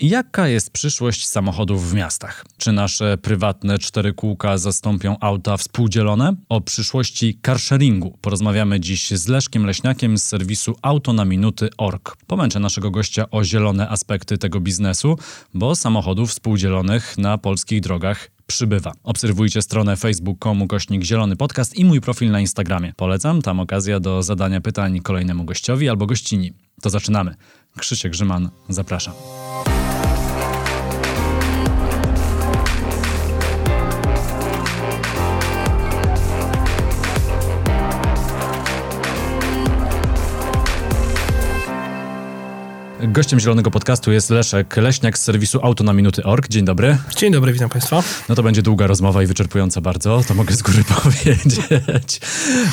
Jaka jest przyszłość samochodów w miastach? Czy nasze prywatne cztery kółka zastąpią auta współdzielone? O przyszłości carsharingu porozmawiamy dziś z Leszkiem Leśniakiem z serwisu autonaminuty.org. Pomęczę naszego gościa o zielone aspekty tego biznesu, bo samochodów współdzielonych na polskich drogach przybywa. Obserwujcie stronę facebook.com kośnik zielony podcast i mój profil na Instagramie. Polecam, tam okazja do zadania pytań kolejnemu gościowi albo gościni. To zaczynamy. Krzysiek Grzyman, zapraszam. Gościem Zielonego Podcastu jest Leszek Leśniak z serwisu autonaminuty.org. Dzień dobry. Dzień dobry, witam Państwa. No to będzie długa rozmowa i wyczerpująca bardzo, to mogę z góry powiedzieć.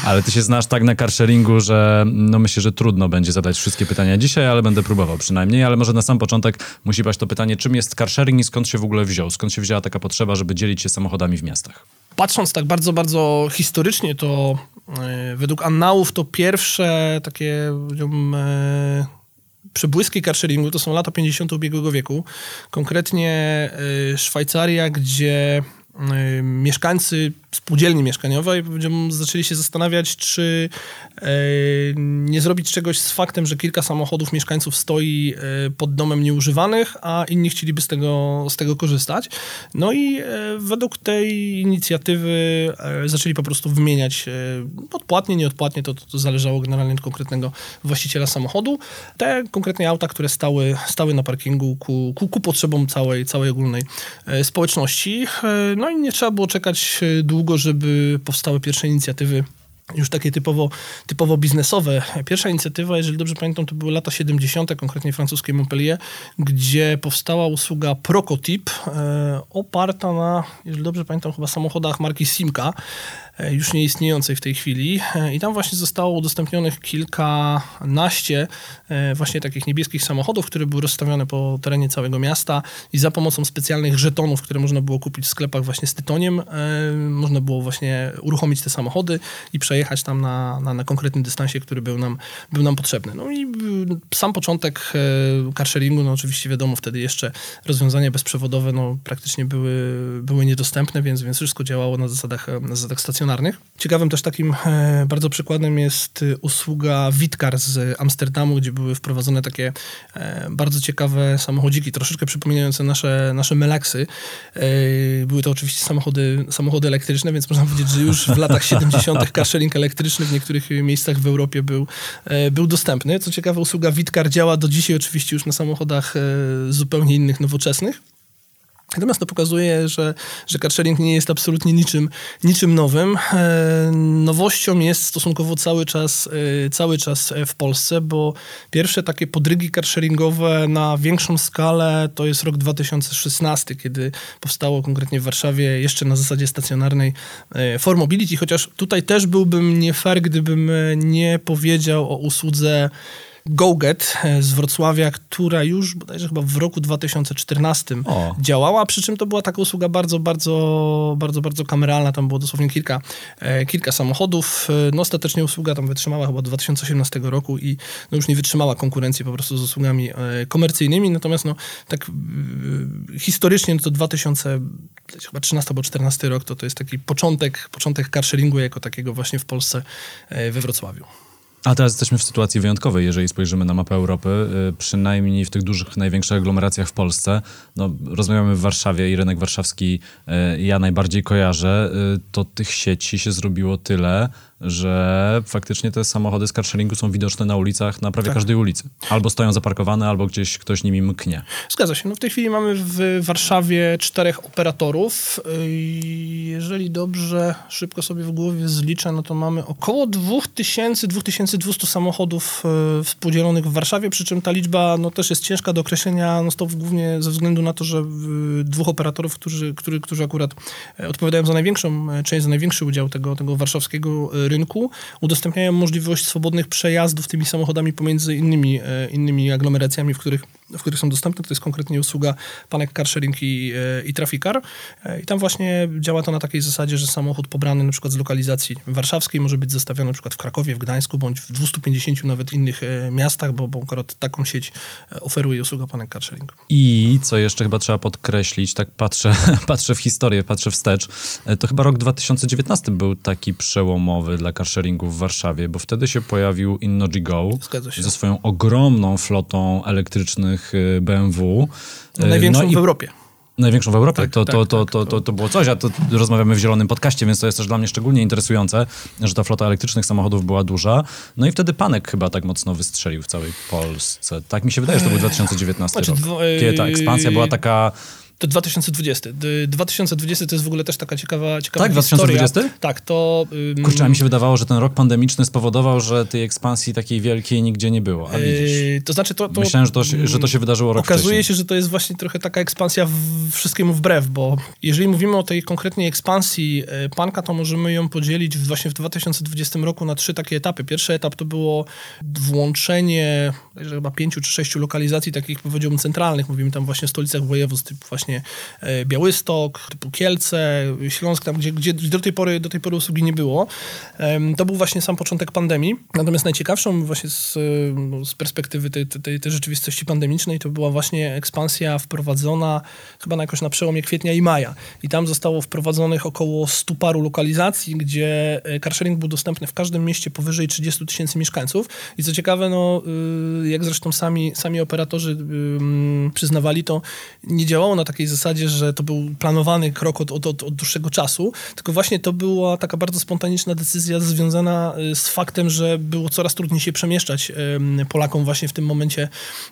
Ale ty się znasz tak na carsharingu, że no myślę, że trudno będzie zadać wszystkie pytania dzisiaj, ale będę próbował przynajmniej. Ale może na sam początek musi paść to pytanie, czym jest carsharing i skąd się w ogóle wziął? Skąd się wzięła taka potrzeba, żeby dzielić się samochodami w miastach? Patrząc tak bardzo, bardzo historycznie, to yy, według annałów to pierwsze takie... Yy, przebłyski carsharingu to są lata 50. ubiegłego wieku. Konkretnie y, Szwajcaria, gdzie y, mieszkańcy spółdzielni mieszkaniowej zaczęli się zastanawiać, czy e, nie zrobić czegoś z faktem, że kilka samochodów mieszkańców stoi e, pod domem nieużywanych, a inni chcieliby z tego, z tego korzystać. No i e, według tej inicjatywy zaczęli po prostu wymieniać odpłatnie, nieodpłatnie, to, to zależało generalnie od konkretnego właściciela samochodu. Te konkretnie auta, które stały, stały na parkingu ku, ku, ku potrzebom całej, całej ogólnej społeczności. No i nie trzeba było czekać długo długo, żeby powstały pierwsze inicjatywy już takie typowo, typowo biznesowe. Pierwsza inicjatywa, jeżeli dobrze pamiętam, to były lata 70., konkretnie francuskie Montpellier, gdzie powstała usługa Procotip, e, oparta na, jeżeli dobrze pamiętam, chyba samochodach marki Simca. E, już nieistniejącej w tej chwili. E, I tam właśnie zostało udostępnionych kilkanaście e, właśnie takich niebieskich samochodów, które były rozstawione po terenie całego miasta i za pomocą specjalnych żetonów, które można było kupić w sklepach właśnie z tytoniem, można było właśnie uruchomić te samochody i przejechać tam na, na, na konkretnym dystansie, który był nam, był nam potrzebny. No i sam początek carsharingu, no oczywiście wiadomo, wtedy jeszcze rozwiązania bezprzewodowe no, praktycznie były, były niedostępne, więc, więc wszystko działało na zasadach, na zasadach stacjonarnych stacjonarnych. Ciekawym też takim e, bardzo przykładem jest e, usługa Witkar z Amsterdamu, gdzie były wprowadzone takie e, bardzo ciekawe samochodziki, troszeczkę przypominające nasze, nasze Melaksy. Były to oczywiście samochody, samochody elektryczne, więc można powiedzieć, że już w latach 70. carsharing elektryczny w niektórych miejscach w Europie był, był dostępny. Co ciekawe, usługa Witkar działa do dzisiaj oczywiście już na samochodach zupełnie innych, nowoczesnych. Natomiast to pokazuje, że, że carsharing nie jest absolutnie niczym, niczym nowym. E, nowością jest stosunkowo cały czas, e, cały czas w Polsce, bo pierwsze takie podrygi carsharingowe na większą skalę to jest rok 2016, kiedy powstało konkretnie w Warszawie jeszcze na zasadzie stacjonarnej e, For Mobility, chociaż tutaj też byłbym nie fair, gdybym nie powiedział o usłudze GoGet e, z Wrocławia, która już bodajże chyba w roku 2014 o. działała, przy czym to była taka usługa bardzo, bardzo, bardzo, bardzo kameralna. Tam było dosłownie kilka, e, kilka samochodów. E, no ostatecznie usługa tam wytrzymała chyba do 2018 roku i no, już nie wytrzymała konkurencji po prostu z usługami komercyjnymi. Natomiast no tak historycznie no to 2013 albo 2014 rok to, to jest taki początek, początek carsharingu jako takiego właśnie w Polsce we Wrocławiu. A teraz jesteśmy w sytuacji wyjątkowej, jeżeli spojrzymy na mapę Europy, y, przynajmniej w tych dużych, największych aglomeracjach w Polsce. No, rozmawiamy w Warszawie i rynek warszawski y, ja najbardziej kojarzę. Y, to tych sieci się zrobiło tyle, że faktycznie te samochody z carsharingu są widoczne na ulicach, na prawie tak. każdej ulicy. Albo stoją zaparkowane, albo gdzieś ktoś nimi mknie. Zgadza się. No w tej chwili mamy w Warszawie czterech operatorów. Jeżeli dobrze szybko sobie w głowie zliczę, no to mamy około 2000, 2200 samochodów e, współdzielonych w Warszawie, przy czym ta liczba no, też jest ciężka do określenia, no to głównie ze względu na to, że dwóch operatorów, którzy, którzy, którzy akurat e, odpowiadają za największą e, część, za największy udział tego, tego warszawskiego rynku udostępniają możliwość swobodnych przejazdów tymi samochodami pomiędzy innymi, e, innymi aglomeracjami, w których w których są dostępne. To jest konkretnie usługa Panek Carsharing i, e, i Trafikar. E, I tam właśnie działa to na takiej zasadzie, że samochód pobrany na przykład z lokalizacji warszawskiej może być zostawiony na przykład w Krakowie, w Gdańsku, bądź w 250 nawet innych e, miastach, bo, bo akurat taką sieć oferuje usługa Panek Carsharing. I co jeszcze chyba trzeba podkreślić, tak patrzę, patrzę w historię, patrzę wstecz, to chyba rok 2019 był taki przełomowy dla carsharingu w Warszawie, bo wtedy się pojawił Innogy Go Zgadza się. ze swoją ogromną flotą elektrycznych e, BMW. No, E, największą no i w Europie. Największą w Europie. Tak, to, to, tak, to, tak, to, to- to, to było coś, a to rozmawiamy w Zielonym Podcaście, więc to jest też dla mnie szczególnie interesujące, że ta flota elektrycznych samochodów była duża. No i wtedy Panek chyba tak mocno wystrzelił w całej Polsce. Tak mi się wydaje, że to był 2019 Znaczy, rok. Kiedy ta ekspansja była taka... To 2020. D- 2020 to jest w ogóle też taka ciekawa, ciekawa Tak, historia. 2020? Tak, to... ym, Kurczę, mi się wydawało, że ten rok pandemiczny spowodował, że tej ekspansji takiej wielkiej nigdzie nie było. A widzisz. Yy, to znaczy to, to Myślałem, że to, się- że to się wydarzyło rok Okazuje wcześniej. się, że to jest właśnie trochę taka ekspansja w, wszystkiemu wbrew, bo jeżeli mówimy o tej konkretnej ekspansji e, Panka, to możemy ją podzielić właśnie w 2020 roku na trzy takie etapy. Pierwszy etap to było włączenie chyba pięciu czy sześciu lokalizacji takich powiedziałbym centralnych. Mówimy tam właśnie o stolicach województw typu właśnie e, Białystok, typu Kielce, Śląsk, tam gdzie, gdzie do, tej pory, do tej pory usługi nie było. To był właśnie sam początek pandemii. Natomiast najciekawszą właśnie z, z perspektywy tej, tej, tej rzeczywistości pandemicznej to była właśnie ekspansja wprowadzona chyba na jakoś na przełomie kwietnia i maja. I tam zostało wprowadzonych około 100 paru lokalizacji, gdzie e, carsharing był dostępny w każdym mieście powyżej 30 tysięcy mieszkańców. I co ciekawe, no, y, jak zresztą sami, sami operatorzy przyznawali, to nie działało na takiej zasadzie, że to był planowany krok od, od, od, od dłuższego czasu, tylko właśnie to była taka bardzo spontaniczna decyzja związana y, z faktem, że było coraz trudniej się przemieszczać Polakom właśnie w tym momencie,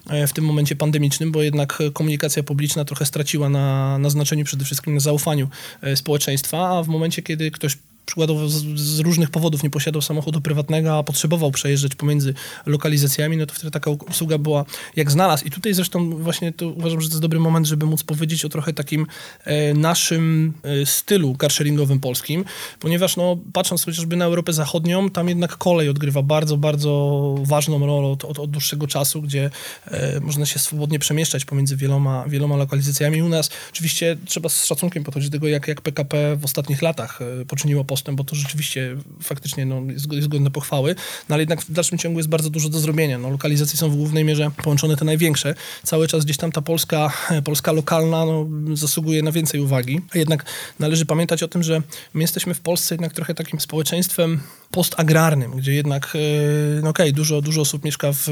e, w tym momencie pandemicznym, bo jednak komunikacja publiczna trochę straciła na, na znaczeniu przede wszystkim na zaufaniu e, społeczeństwa, a w momencie, kiedy ktoś przykładowo z, z różnych powodów nie posiadał samochodu prywatnego, a potrzebował przejeżdżać pomiędzy lokalizacjami, no to wtedy taka usługa była jak znalazł. I tutaj zresztą właśnie to uważam, że to jest dobry moment, żeby móc powiedzieć o trochę takim e, naszym e, stylu carsharingowym polskim, ponieważ no, patrząc chociażby na Europę Zachodnią, tam jednak kolej odgrywa bardzo, bardzo ważną rolę od, od, od dłuższego czasu, gdzie e, można się swobodnie przemieszczać pomiędzy wieloma, wieloma lokalizacjami. U nas oczywiście trzeba z szacunkiem podchodzić do tego, jak, jak PKP w ostatnich latach e, poczyniło postęp, bo to rzeczywiście faktycznie no, jest, jest godne pochwały, no ale jednak w dalszym ciągu jest bardzo dużo do zrobienia. No, lokalizacje są w głównej mierze połączone te największe. Cały czas gdzieś tam ta Polska, Polska lokalna no, zasługuje na więcej uwagi. A jednak należy pamiętać o tym, że my jesteśmy w Polsce jednak trochę takim społeczeństwem postagrarnym, gdzie jednak, e, no okej, dużo, dużo osób mieszka w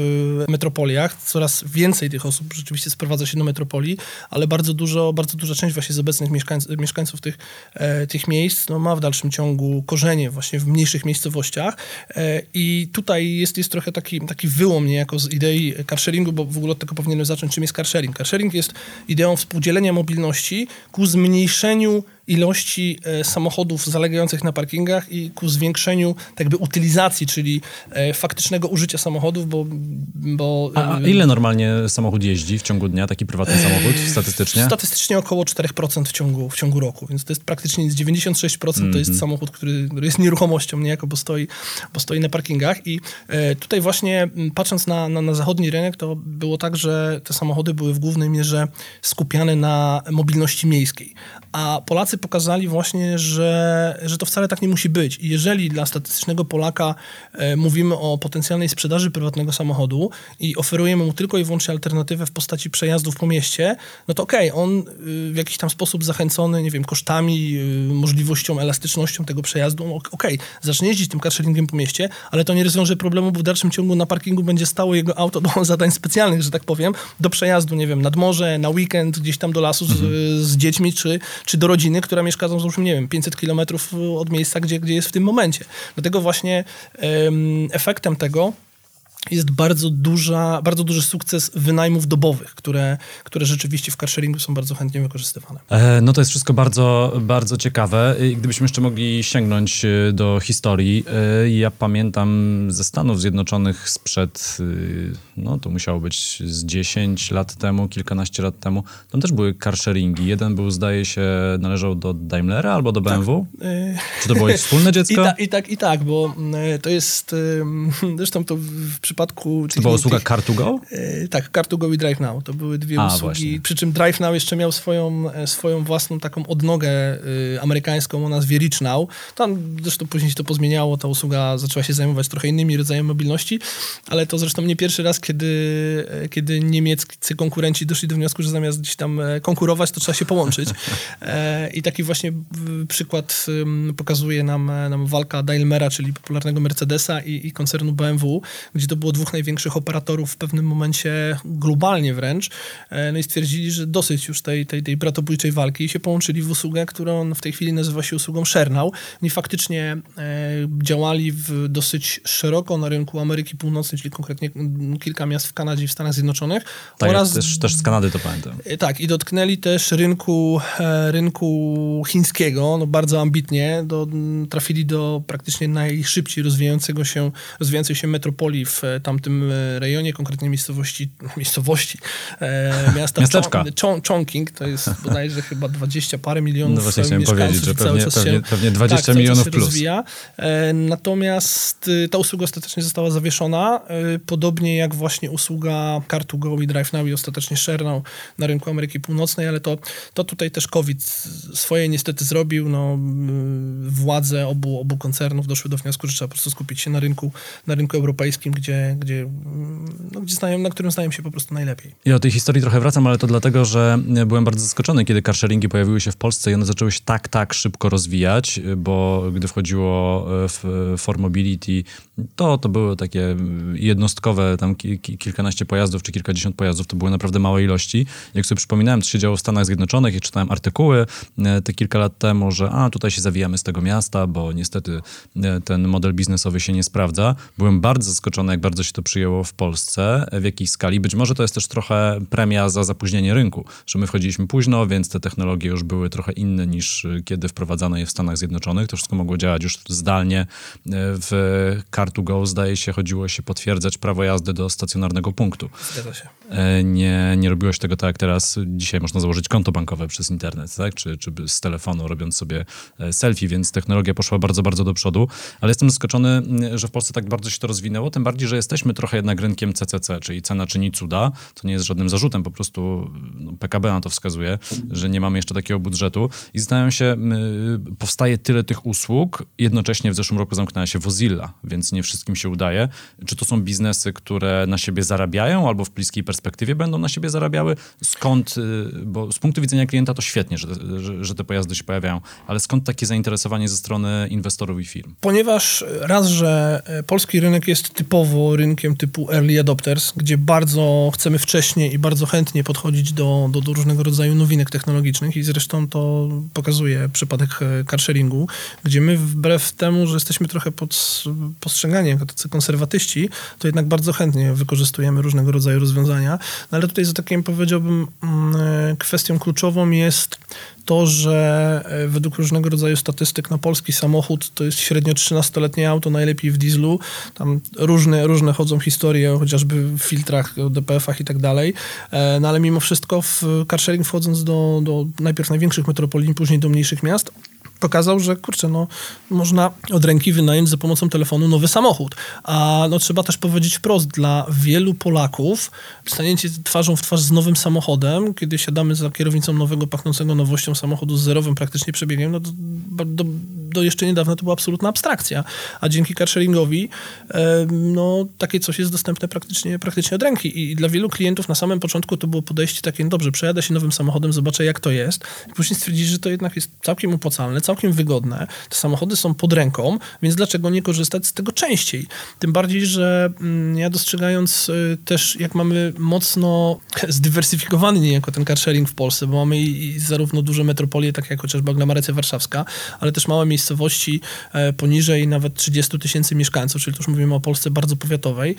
metropoliach, coraz więcej tych osób rzeczywiście sprowadza się do metropolii, ale bardzo dużo, bardzo duża część właśnie z obecnych mieszkańców, mieszkańców tych, e, tych miejsc no, ma w dalszym ciągu korzenie właśnie w mniejszych miejscowościach. E, i tutaj jest, jest trochę taki, taki wyłom niejako z idei carsharingu, bo w ogóle od tego powinienem zacząć, czym jest carsharing. Carsharing jest ideą współdzielenia mobilności ku zmniejszeniu ilości e, samochodów zalegających na parkingach i ku zwiększeniu jakby utylizacji, czyli e, faktycznego użycia samochodów, bo... bo A, a e, ile normalnie samochód jeździ w ciągu dnia, taki prywatny samochód statystycznie? Statystycznie około 4% w ciągu, w ciągu roku, więc to jest praktycznie nic. 96% to Mhm. jest samochód, który, jest nieruchomością niejako, bo stoi, bo stoi na parkingach i tutaj właśnie patrząc na, na, na zachodni rynek, to było tak, że te samochody były w głównej mierze skupiane na mobilności miejskiej, a Polacy pokazali właśnie, że, że to wcale tak nie musi być. I jeżeli dla statystycznego Polaka e, mówimy o potencjalnej sprzedaży prywatnego samochodu i oferujemy mu tylko i wyłącznie alternatywę w postaci przejazdów po mieście, no to okej, on y, w jakiś tam sposób zachęcony, nie wiem, kosztami, y, możliwością, elastycznością tego przejazdu, no okej, zacznie jeździć tym carsharingiem po mieście, ale to nie rozwiąże problemu, bo w dalszym ciągu na parkingu będzie stało jego auto do zadań specjalnych, że tak powiem, do przejazdu, nie wiem, nad morze, na weekend, gdzieś tam do lasu z, z dziećmi, czy, czy do rodziny, która mieszka, załóżmy, nie wiem, 500 kilometrów od miejsca, gdzie, gdzie jest w tym momencie. Dlatego właśnie em, efektem tego jest bardzo, duża, bardzo duży sukces wynajmów dobowych, które, które rzeczywiście w carsharingu są bardzo chętnie wykorzystywane. E, No to jest wszystko bardzo, bardzo ciekawe. I Gdybyśmy jeszcze mogli sięgnąć e, do historii. e, Ja pamiętam ze Stanów Zjednoczonych sprzed, e, no to musiało być z 10 lat temu, kilkanaście lat temu. Tam też były carsharingi. Jeden był, zdaje się, należał do Daimlera albo do BMW. Czy to było ich wspólne I, dziecko? ta, I tak, i tak, bo mm, to jest, zresztą to w przypadku... Czy to była usługa Car2Go? E, tak, Car2Go i Drive Now. To były dwie A, usługi. właśnie. Przy czym Drive Now jeszcze miał swoją, e, swoją własną taką odnogę y, amerykańską o nazwie Reach Now. Tam zresztą później się to pozmieniało. Ta usługa zaczęła się zajmować trochę innymi rodzajami mobilności, ale to zresztą nie pierwszy raz, kiedy, e, kiedy niemieccy konkurenci doszli do wniosku, że zamiast gdzieś tam konkurować, to trzeba się połączyć. E, I taki właśnie przykład ym, pokazuje nam, nam walka Daimlera, czyli popularnego Mercedesa i, i koncernu BMW, gdzie to było dwóch największych operatorów w pewnym momencie globalnie wręcz. E, No i stwierdzili, że dosyć już tej, tej, tej bratobójczej walki i się połączyli w usługę, którą w tej chwili nazywa się usługą ShareNow. Oni faktycznie e, działali w dosyć szeroko na rynku Ameryki Północnej, czyli konkretnie mm, kilka miast w Kanadzie i w Stanach Zjednoczonych. Tak, ja też, też z Kanady to pamiętam. E, Tak, i dotknęli też rynku, rynku chińskiego, no bardzo ambitnie. Do, trafili do praktycznie najszybciej rozwijającego się, rozwijającej się metropolii w tamtym e, rejonie, konkretnie miejscowości, miejscowości e, miasta. Chong- Chongqing, to jest bodajże chyba 20 parę milionów No e, mieszkańców powiedzieć, że i cały pewnie, czas pewnie, się, pewnie 20 tak, milionów się plus. rozwija. E, Natomiast y, ta usługa ostatecznie została zawieszona, y, podobnie jak właśnie usługa Car2Go i Drive Now i ostatecznie ShareNow na rynku Ameryki Północnej, ale to, to tutaj też COVID swoje niestety zrobił. No, władze obu, obu koncernów doszły do wniosku, że trzeba po prostu skupić się na rynku, na rynku europejskim, gdzie, gdzie, no, gdzie znają, na którym znają się po prostu najlepiej. Ja o tej historii trochę wracam, ale to dlatego, że byłem bardzo zaskoczony, kiedy carsharingi pojawiły się w Polsce i one zaczęły się tak, tak szybko rozwijać, bo gdy wchodziło w For Mobility, to, to były takie jednostkowe, tam ki, ki, kilkanaście pojazdów czy kilkadziesiąt pojazdów, to były naprawdę małe ilości. Jak sobie przypominałem, co się działo w Stanach Zjednoczonych i czytałem artykuły e, te kilka lat temu, że a, tutaj się zawijamy z tego miasta, bo niestety e, ten model biznesowy się nie sprawdza. Byłem bardzo zaskoczony, jak bardzo się to przyjęło w Polsce, w jakiej skali. Być może to jest też trochę premia za zapóźnienie rynku, że my wchodziliśmy późno, więc te technologie już były trochę inne niż e, kiedy wprowadzano je w Stanach Zjednoczonych. To wszystko mogło działać już zdalnie. E, W Car2Go zdaje się chodziło się potwierdzać prawo jazdy do stacjonarnego punktu. Zgadza się. E, Nie, nie robiło się tego tak jak teraz. Dzisiaj można założyć konto bankowe przez internet, tak? czy, czy z telefonu robiąc sobie e, selfie, więc technologia poszła bardzo, bardzo do przodu. Ale jestem zaskoczony, m, że w Polsce tak bardzo się to rozwinęło, tym bardziej, że jesteśmy trochę jednak rynkiem CCC, czyli cena czyni cuda. To nie jest żadnym zarzutem, po prostu no, PKB na to wskazuje, że nie mamy jeszcze takiego budżetu. I zastanawiam się, m, powstaje tyle tych usług, jednocześnie w zeszłym roku zamknęła się Wozilla, więc nie wszystkim się udaje. Czy to są biznesy, które na siebie zarabiają, albo w bliskiej perspektywie będą na siebie zarabiały? Skąd, y, bo z punktu widzenia klienta to świetnie, że, że, że te pojazdy się pojawiają, ale skąd takie zainteresowanie ze strony inwestorów i firm? Ponieważ raz, że e, polski rynek jest typowo rynkiem typu early adopters, gdzie bardzo chcemy wcześnie i bardzo chętnie podchodzić do, do, do różnego rodzaju nowinek technologicznych i zresztą to pokazuje przypadek e, carsharingu, gdzie my wbrew temu, że jesteśmy trochę pod postrzegani jako tacy konserwatyści, to jednak bardzo chętnie wykorzystujemy różnego rodzaju rozwiązania. No ale tutaj za takim powiedziałbym mm, e, kwestią kluczową jest to, że e, według różnego rodzaju statystyk na polski samochód to jest średnio 13-letnie auto, najlepiej w dieslu. Tam różne, różne chodzą historie, chociażby w filtrach, DPF-ach i tak dalej. E, No ale mimo wszystko w carsharing wchodząc do, do najpierw największych metropolii, później do mniejszych miast, pokazał, że kurczę, no, można od ręki wynająć za pomocą telefonu nowy samochód. A no, trzeba też powiedzieć wprost, dla wielu Polaków staniecie twarzą w twarz z nowym samochodem, kiedy siadamy za kierownicą nowego, pachnącego nowością samochodu z zerowym praktycznie przebiegiem, no, do, do, do jeszcze niedawna to była absolutna abstrakcja. A dzięki carsharingowi e, no, takie coś jest dostępne praktycznie, praktycznie od ręki. I, dla wielu klientów na samym początku to było podejście takie, no dobrze, przejadę się nowym samochodem, zobaczę jak to jest. I później stwierdzili, że to jednak jest całkiem opłacalne, całkiem wygodne. Te samochody są pod ręką, więc dlaczego nie korzystać z tego częściej? Tym bardziej, że mm, ja dostrzegając y, też, jak mamy mocno zdywersyfikowany niejako ten carsharing w Polsce, bo mamy zarówno duże metropolie, takie jak chociażby aglomeracja warszawska, ale też małe miejscowości e, poniżej nawet 30 tysięcy mieszkańców, czyli to już mówimy o Polsce bardzo powiatowej,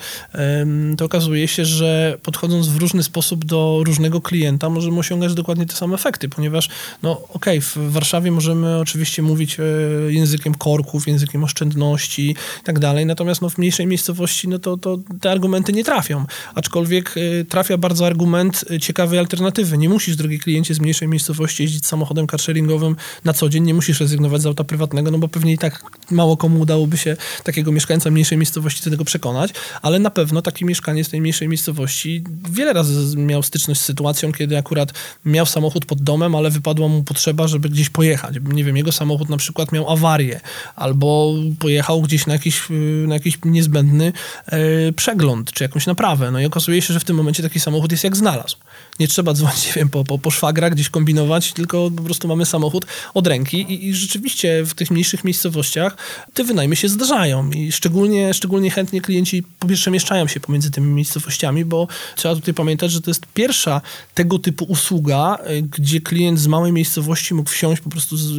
to okazuje się, że podchodząc w różny sposób do różnego klienta, możemy osiągać dokładnie te same efekty, ponieważ, no okej, w Warszawie możemy oczywiście mówić e, językiem korków, językiem oszczędności i tak dalej, natomiast no, w mniejszej miejscowości no, to, to te argumenty nie trafią, aczkolwiek e, trafia bardzo argument e, ciekawej alternatywy. Nie musisz, drogi kliencie, z mniejszej miejscowości jeździć samochodem carsharingowym na co dzień, nie musisz rezygnować z auta prywatnego, no bo pewnie i tak mało komu udałoby się takiego mieszkańca mniejszej miejscowości do tego przekonać, ale na pewno taki mieszkaniec tej mniejszej miejscowości wiele razy miał styczność z sytuacją, kiedy akurat miał samochód pod domem, ale wypadła mu potrzeba, żeby gdzieś pojechać. Nie wiem, jego samochód na przykład miał awarię, albo pojechał gdzieś na jakiś, na jakiś niezbędny e, przegląd, czy jakąś naprawę. No i okazuje się, że w tym momencie taki samochód jest jak znalazł. Nie trzeba dzwonić, nie wiem, po, po, po szwagra, gdzieś kombinować, tylko po prostu mamy samochód od ręki i, i rzeczywiście w tych mniejszych miejscowościach te wynajmy się zdarzają i szczególnie, szczególnie chętnie klienci przemieszczają się pomiędzy tymi miejscowościami, bo trzeba tutaj pamiętać, że to jest pierwsza tego typu usługa, y, gdzie klient z małej miejscowości mógł wsiąść po prostu z, y,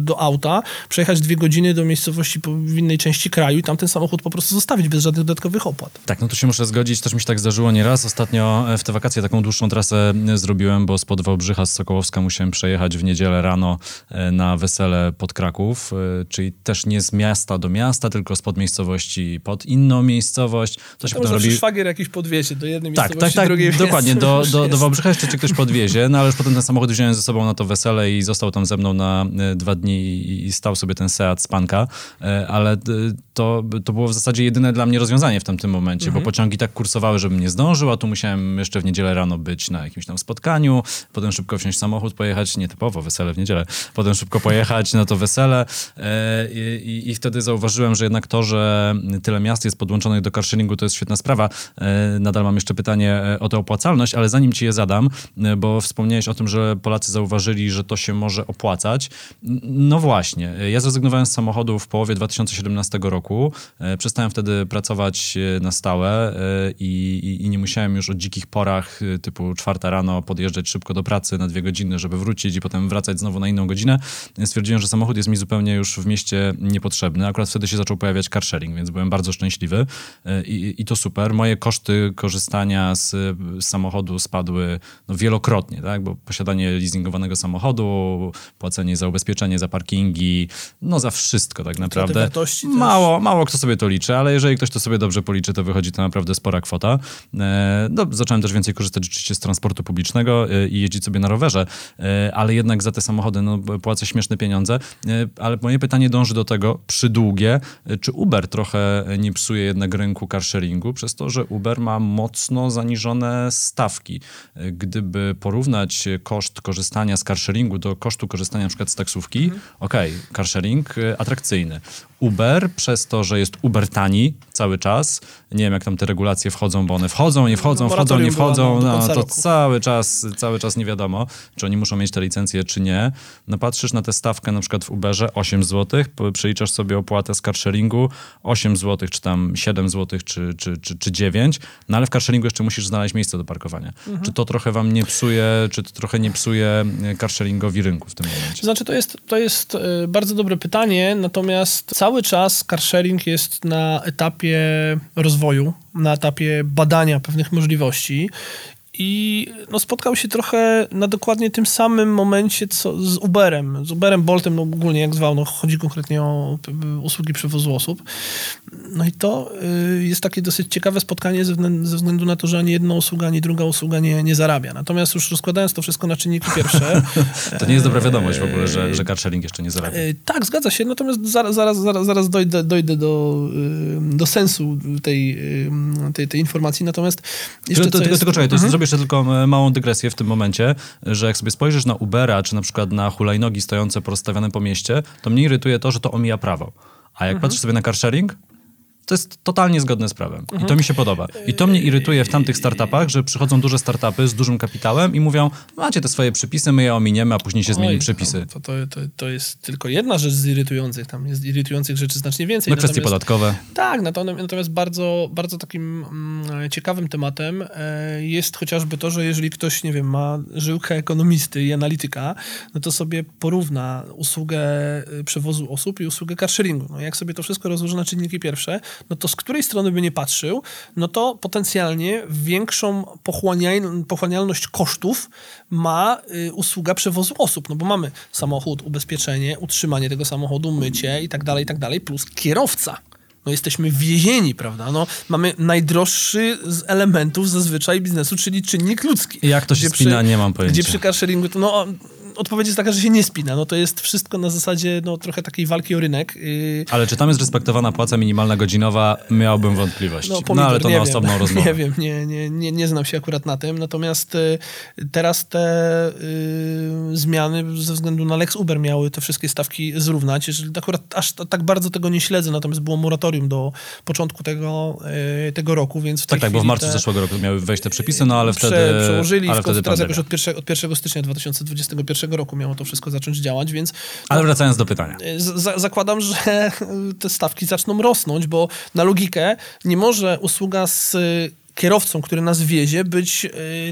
do auta, przejechać dwie godziny do miejscowości w innej części kraju i tam ten samochód po prostu zostawić bez żadnych dodatkowych opłat. Tak, no to się muszę zgodzić, też mi się tak zdarzyło nieraz. Ostatnio e, w te wakacje taką dłuższą trasę e, zrobiłem, bo spod Wałbrzycha z Sokołowska musiałem przejechać w niedzielę rano e, na wesele pod Kraków, czyli też nie z miasta do miasta, tylko spod miejscowości pod inną miejscowość. To się to potem robi... szwagier jakiś podwiezie do jednej tak, miejscowości, tak, tak, drugiej dokładnie. Do, do, do Wałbrzycha jeszcze cię ktoś podwiezie, no ale już potem ten samochód wziąłem ze sobą na to wesele i został tam ze mną na dwa dni i, stał sobie ten Seat Spanka, ale to, to było w zasadzie jedyne dla mnie rozwiązanie w tamtym momencie, mhm. bo pociągi tak kursowały, żebym nie zdążył, a tu musiałem jeszcze w niedzielę rano być na jakimś tam spotkaniu, potem szybko wsiąść samochód, pojechać, nietypowo wesele w niedzielę, potem szybko pojechać na to wesele e, i, i, wtedy zauważyłem, że jednak to, że tyle miast jest podłączonych do carsharingu, to jest świetna sprawa. E, nadal mam jeszcze pytanie e, o tę opłacalność, ale zanim ci je zadam, bo wspomniałeś o tym, że Polacy zauważyli, że to się może opłacać. No właśnie, ja zrezygnowałem z samochodu w połowie 2017 roku. Przestałem wtedy pracować na stałe i, i, i nie musiałem już o dzikich porach typu czwarta rano podjeżdżać szybko do pracy na dwie godziny, żeby wrócić i potem wracać znowu na inną godzinę. Stwierdziłem, że samochód jest mi zupełnie już w mieście niepotrzebny. Akurat wtedy się zaczął pojawiać car sharing, więc byłem bardzo szczęśliwy i, i to super. Moje koszty korzystania z, z samochodu spadły no, wielokrotnie, tak? bo posiadanie leasingowanego samochodu, płacenie za ubezpieczenie, za parkingi, no za wszystko tak naprawdę. Mało, mało kto sobie to liczy, ale jeżeli ktoś to sobie dobrze policzy, to wychodzi to naprawdę spora kwota. E, no, zacząłem też więcej korzystać rzeczywiście z transportu publicznego e, i jeździć sobie na rowerze, e, ale jednak za te samochody no, płacę śmieszne pieniądze. Ale moje pytanie dąży do tego, przydługie, czy Uber trochę nie psuje jednak rynku carsharingu przez to, że Uber ma mocno zaniżone stawki. Gdyby porównać koszt korzystania z carsharingu do kosztu korzystania przykład z taksówki, mhm. okej, okay, carsharing atrrakcyjny. Uber przez to, że jest Uber tani cały czas, nie wiem jak tam te regulacje wchodzą, bo one wchodzą, nie wchodzą, no, wchodzą, nie wchodzą, no, no to cały czas, cały czas nie wiadomo, czy oni muszą mieć te licencje, czy nie. No patrzysz na tę stawkę na przykład w Uberze 8 zł, przeliczasz sobie opłatę z carsharingu 8 zł, czy tam 7 zł, czy, czy, czy, czy 9, no ale w carsharingu jeszcze musisz znaleźć miejsce do parkowania. Mhm. Czy to trochę wam nie psuje, czy to trochę nie psuje e, carsharingowi rynku w tym momencie? Znaczy to jest, to jest e, bardzo dobre pytanie, natomiast cały czas carsharing jest na etapie rozwoju, na etapie badania pewnych możliwości i no, spotkał się trochę na dokładnie tym samym momencie co z Uberem. Z Uberem, Boltem, no ogólnie jak zwał, no, chodzi konkretnie o usługi przewozu osób. No i to y, jest takie dosyć ciekawe spotkanie ze względu, ze względu, na to, że ani jedna usługa, ani druga usługa nie, nie zarabia. Natomiast już rozkładając to wszystko na czynniki pierwsze... to nie jest dobra wiadomość w ogóle, że, że carsharing jeszcze nie zarabia. Y, tak, zgadza się, natomiast zaraz, zaraz, zaraz, zaraz dojdę, dojdę do, y, do sensu tej, y, tej, tej informacji. Natomiast jeszcze tylko, tylko, jest... tylko czekaj, to mhm. zrobię jeszcze tylko e, małą dygresję w tym momencie, że jak sobie spojrzysz na Ubera, czy na przykład na hulajnogi stojące porozstawione po mieście, to mnie irytuje to, że to omija prawo. A jak mhm. patrzysz sobie na carsharing, to jest totalnie zgodne z prawem. Mhm. I to mi się podoba. I to mnie irytuje w tamtych startupach, że przychodzą duże startupy z dużym kapitałem i mówią, macie te swoje przepisy, my je ominiemy, a później się zmieni przepisy. To, to, to, to, jest tylko jedna rzecz z irytujących. Tam jest irytujących rzeczy znacznie więcej. No kwestie podatkowe. Tak, natomiast bardzo, bardzo takim mm, ciekawym tematem e, jest chociażby to, że jeżeli ktoś, nie wiem, ma żyłkę ekonomisty i analityka, no to sobie porówna usługę e, przewozu osób i usługę carsharingu. No jak sobie to wszystko rozłoży na czynniki pierwsze, no to z której strony by nie patrzył, no to potencjalnie większą pochłanialność kosztów ma y, usługa przewozu osób, no bo mamy samochód, ubezpieczenie, utrzymanie tego samochodu, mycie i tak dalej, i tak dalej, plus kierowca. No jesteśmy więzieni, prawda? No, mamy najdroższy z elementów zazwyczaj biznesu, czyli czynnik ludzki. Jak to się spina, przy, nie mam pojęcia. Gdzie przy carsharingu, to no odpowiedź jest taka, że się nie spina. No to jest wszystko na zasadzie no, trochę takiej walki o rynek. Yy, Ale czy tam jest respektowana płaca minimalna godzinowa? Miałbym wątpliwość. No, No, pomidor, ale to nie na wiem. osobną rozmowę. Nie wiem, nie, nie, nie, nie znam się akurat na tym. Natomiast y, teraz te y, zmiany ze względu na Lex Uber miały te wszystkie stawki zrównać. Jeżeli akurat aż tak bardzo tego nie śledzę, natomiast było moratorium do początku tego, y, tego roku, więc w tej Tak, tak, bo w marcu te, zeszłego roku miały wejść te przepisy, no ale wtedy... Prze, przełożyli ale wtedy teraz pandemia. jakoś od, pierwsze, od 1 stycznia 2021 roku miało to wszystko zacząć działać, więc Ale wracając do pytania. z- za, zakładam, że te stawki zaczną rosnąć, bo na logikę nie może usługa z kierowcą, który nas wiezie, być y,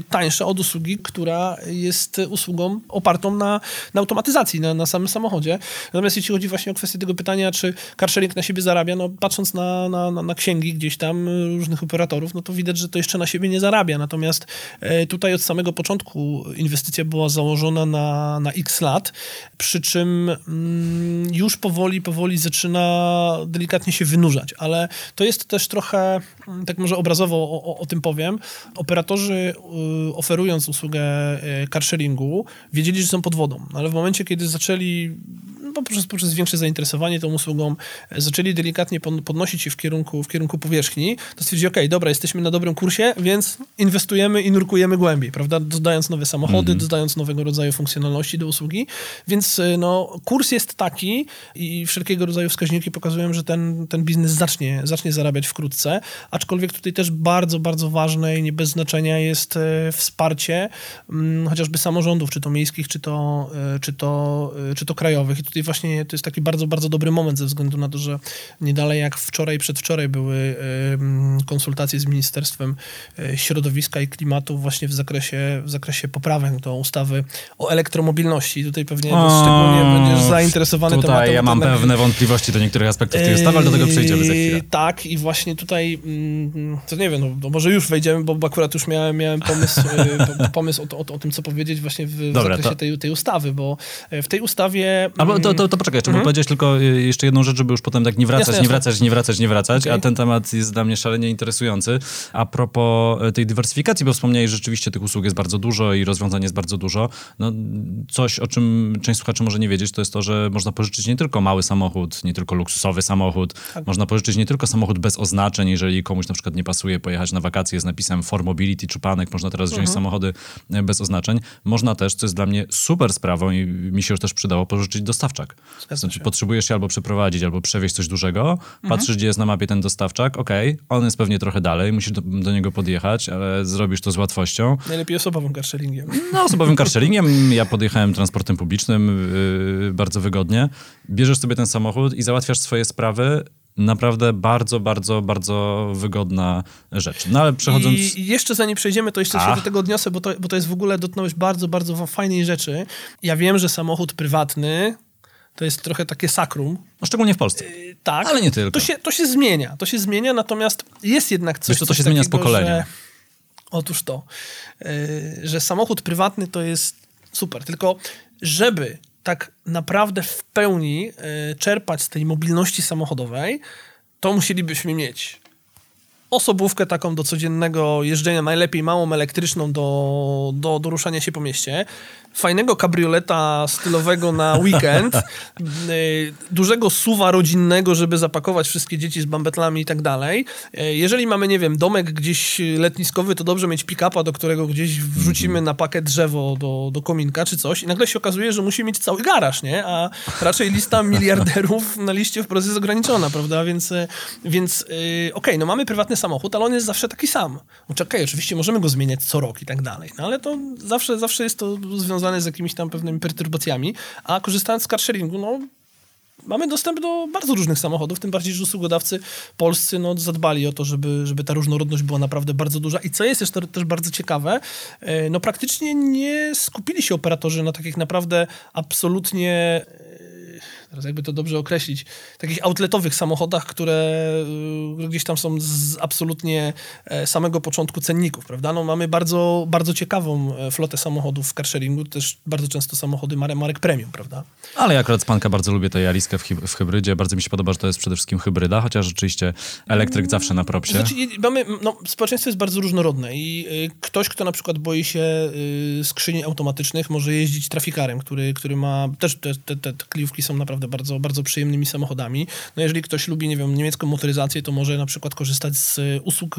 tańsza od usługi, która jest usługą opartą na, na automatyzacji, na, na samym samochodzie. Natomiast jeśli chodzi właśnie o kwestię tego pytania, czy carsharing na siebie zarabia, no patrząc na, na, na, na księgi gdzieś tam y, różnych operatorów, no to widać, że to jeszcze na siebie nie zarabia. Natomiast y, tutaj od samego początku inwestycja była założona na, na x lat, przy czym mm, już powoli, powoli zaczyna delikatnie się wynurzać, ale to jest też trochę, mm, tak może obrazowo o, tym powiem, operatorzy y, oferując usługę y, carsharingu wiedzieli, że są pod wodą, ale w momencie, kiedy zaczęli no, poprzez, poprzez większe zainteresowanie tą usługą, e, zaczęli delikatnie podnosić się w kierunku, w kierunku powierzchni, to stwierdzili, okej, dobra, jesteśmy na dobrym kursie, więc inwestujemy i nurkujemy głębiej, prawda? Dodając nowe samochody, dodając nowego rodzaju funkcjonalności do usługi, więc y, no, kurs jest taki i wszelkiego rodzaju wskaźniki pokazują, że ten, ten biznes zacznie, zacznie zarabiać wkrótce, aczkolwiek tutaj też bardzo, bardzo ważne i nie bez znaczenia jest e, wsparcie mm, chociażby samorządów, czy to miejskich, czy to, e, czy to, e, czy to krajowych. I tutaj właśnie to jest taki bardzo, bardzo dobry moment ze względu na to, że nie dalej jak wczoraj, przedwczoraj były e, konsultacje z Ministerstwem e, Środowiska i Klimatu właśnie w zakresie, w zakresie poprawek do ustawy o elektromobilności. Tutaj pewnie O, szczególnie będziesz zainteresowany Tutaj tematem. ja bo mam pewne wątpliwości do niektórych aspektów tej ustawy, ale do tego przejdziemy za chwilę. Yy, Tak, i właśnie tutaj, mm, to nie wiem, no, może już wejdziemy, bo akurat już miałem, miałem pomysł, po- pomysł o, o, o tym, co powiedzieć właśnie w, Dobra, zakresie to- tej, tej ustawy, bo e, w tej ustawie... Albo to, to, to poczekaj, jeszcze, bo powiedziałeś tylko y, jeszcze jedną rzecz, żeby już potem tak nie wracać, Jasne, nie wracać, nie wracać, nie wracać, Okej. a ten temat jest dla mnie szalenie interesujący. A propos y, tej dywersyfikacji, bo wspomniałeś, że rzeczywiście tych usług jest bardzo dużo i rozwiązań jest bardzo dużo. No, coś, o czym część słuchaczy może nie wiedzieć, to jest to, że można pożyczyć nie tylko mały samochód, nie tylko luksusowy samochód, Tak. można pożyczyć nie tylko samochód bez oznaczeń, jeżeli komuś na przykład nie pasuje pojechać na wakacje z napisem For Mobility czy Panek, można teraz Mhm. wziąć samochody e, bez oznaczeń. Można też, co jest dla mnie super sprawą i mi się już też przydało, pożyczyć dostawczak. Znaczy, się. potrzebujesz się albo przeprowadzić, albo przewieźć coś dużego, Mhm. patrzysz, gdzie jest na mapie ten dostawczak, okej, on jest pewnie trochę dalej, musisz do, do niego podjechać, ale zrobisz to z łatwością. Najlepiej osobowym carsharingiem. No, osobowym carsharingiem, ja podjechałem transportem publicznym yy, bardzo wygodnie. Bierzesz sobie ten samochód i załatwiasz swoje sprawy. Naprawdę bardzo, bardzo, bardzo wygodna rzecz. No ale przechodząc... I jeszcze zanim przejdziemy, to jeszcze A. się do tego odniosę, bo to, bo to jest w ogóle dotknąłeś bardzo, bardzo fajnej rzeczy. Ja wiem, że samochód prywatny to jest trochę takie sakrum, No, szczególnie w Polsce. Tak, Ale nie tylko. To się, to się zmienia, to się zmienia, natomiast jest jednak coś, Wiesz to coś się zmienia z takiego, pokoleniem. Że, otóż to, yy, że samochód prywatny to jest super, tylko żeby tak naprawdę w pełni yy, czerpać z tej mobilności samochodowej, to musielibyśmy mieć osobówkę taką do codziennego jeżdżenia, najlepiej małą elektryczną do, do, do ruszania się po mieście, fajnego kabrioleta stylowego na weekend, y, dużego suwa rodzinnego, żeby zapakować wszystkie dzieci z bambetlami i tak dalej. Y, Jeżeli mamy, nie wiem, domek gdzieś letniskowy, to dobrze mieć pick-upa, do którego gdzieś wrzucimy na pakę drzewo do, do kominka czy coś i nagle się okazuje, że musimy mieć cały garaż, nie? A raczej lista miliarderów na liście wprost jest ograniczona, prawda? Więc, y, więc okej, no mamy prywatny samochód, ale on jest zawsze taki sam. Znaczy, okej, oczywiście możemy go zmieniać co rok i tak dalej, no ale to zawsze, zawsze jest to związane z jakimiś tam pewnymi perturbacjami, a korzystając z carsharingu, no mamy dostęp do bardzo różnych samochodów, tym bardziej, że usługodawcy polscy no, zadbali o to, żeby, żeby ta różnorodność była naprawdę bardzo duża. I co jest jeszcze też bardzo ciekawe, e, no praktycznie nie skupili się operatorzy na takich naprawdę absolutnie teraz jakby to dobrze określić, takich outletowych samochodach, które y, gdzieś tam są z absolutnie e, samego początku cenników, prawda? No, mamy bardzo, bardzo ciekawą e, flotę samochodów w carsharingu, też bardzo często samochody marek, premium, prawda? Ale ja akurat z Panka bardzo lubię tę Jariskę w, w hybrydzie. Bardzo mi się podoba, że to jest przede wszystkim hybryda, chociaż rzeczywiście elektryk zawsze na propsie. Znaczy, mamy, no, społeczeństwo jest bardzo różnorodne i y, ktoś, kto na przykład boi się y, skrzyni automatycznych, może jeździć trafikarem, który, który ma, też te, te, te kliówki są naprawdę bardzo, bardzo przyjemnymi samochodami. No jeżeli ktoś lubi, nie wiem, niemiecką motoryzację, to może na przykład korzystać z y, usług,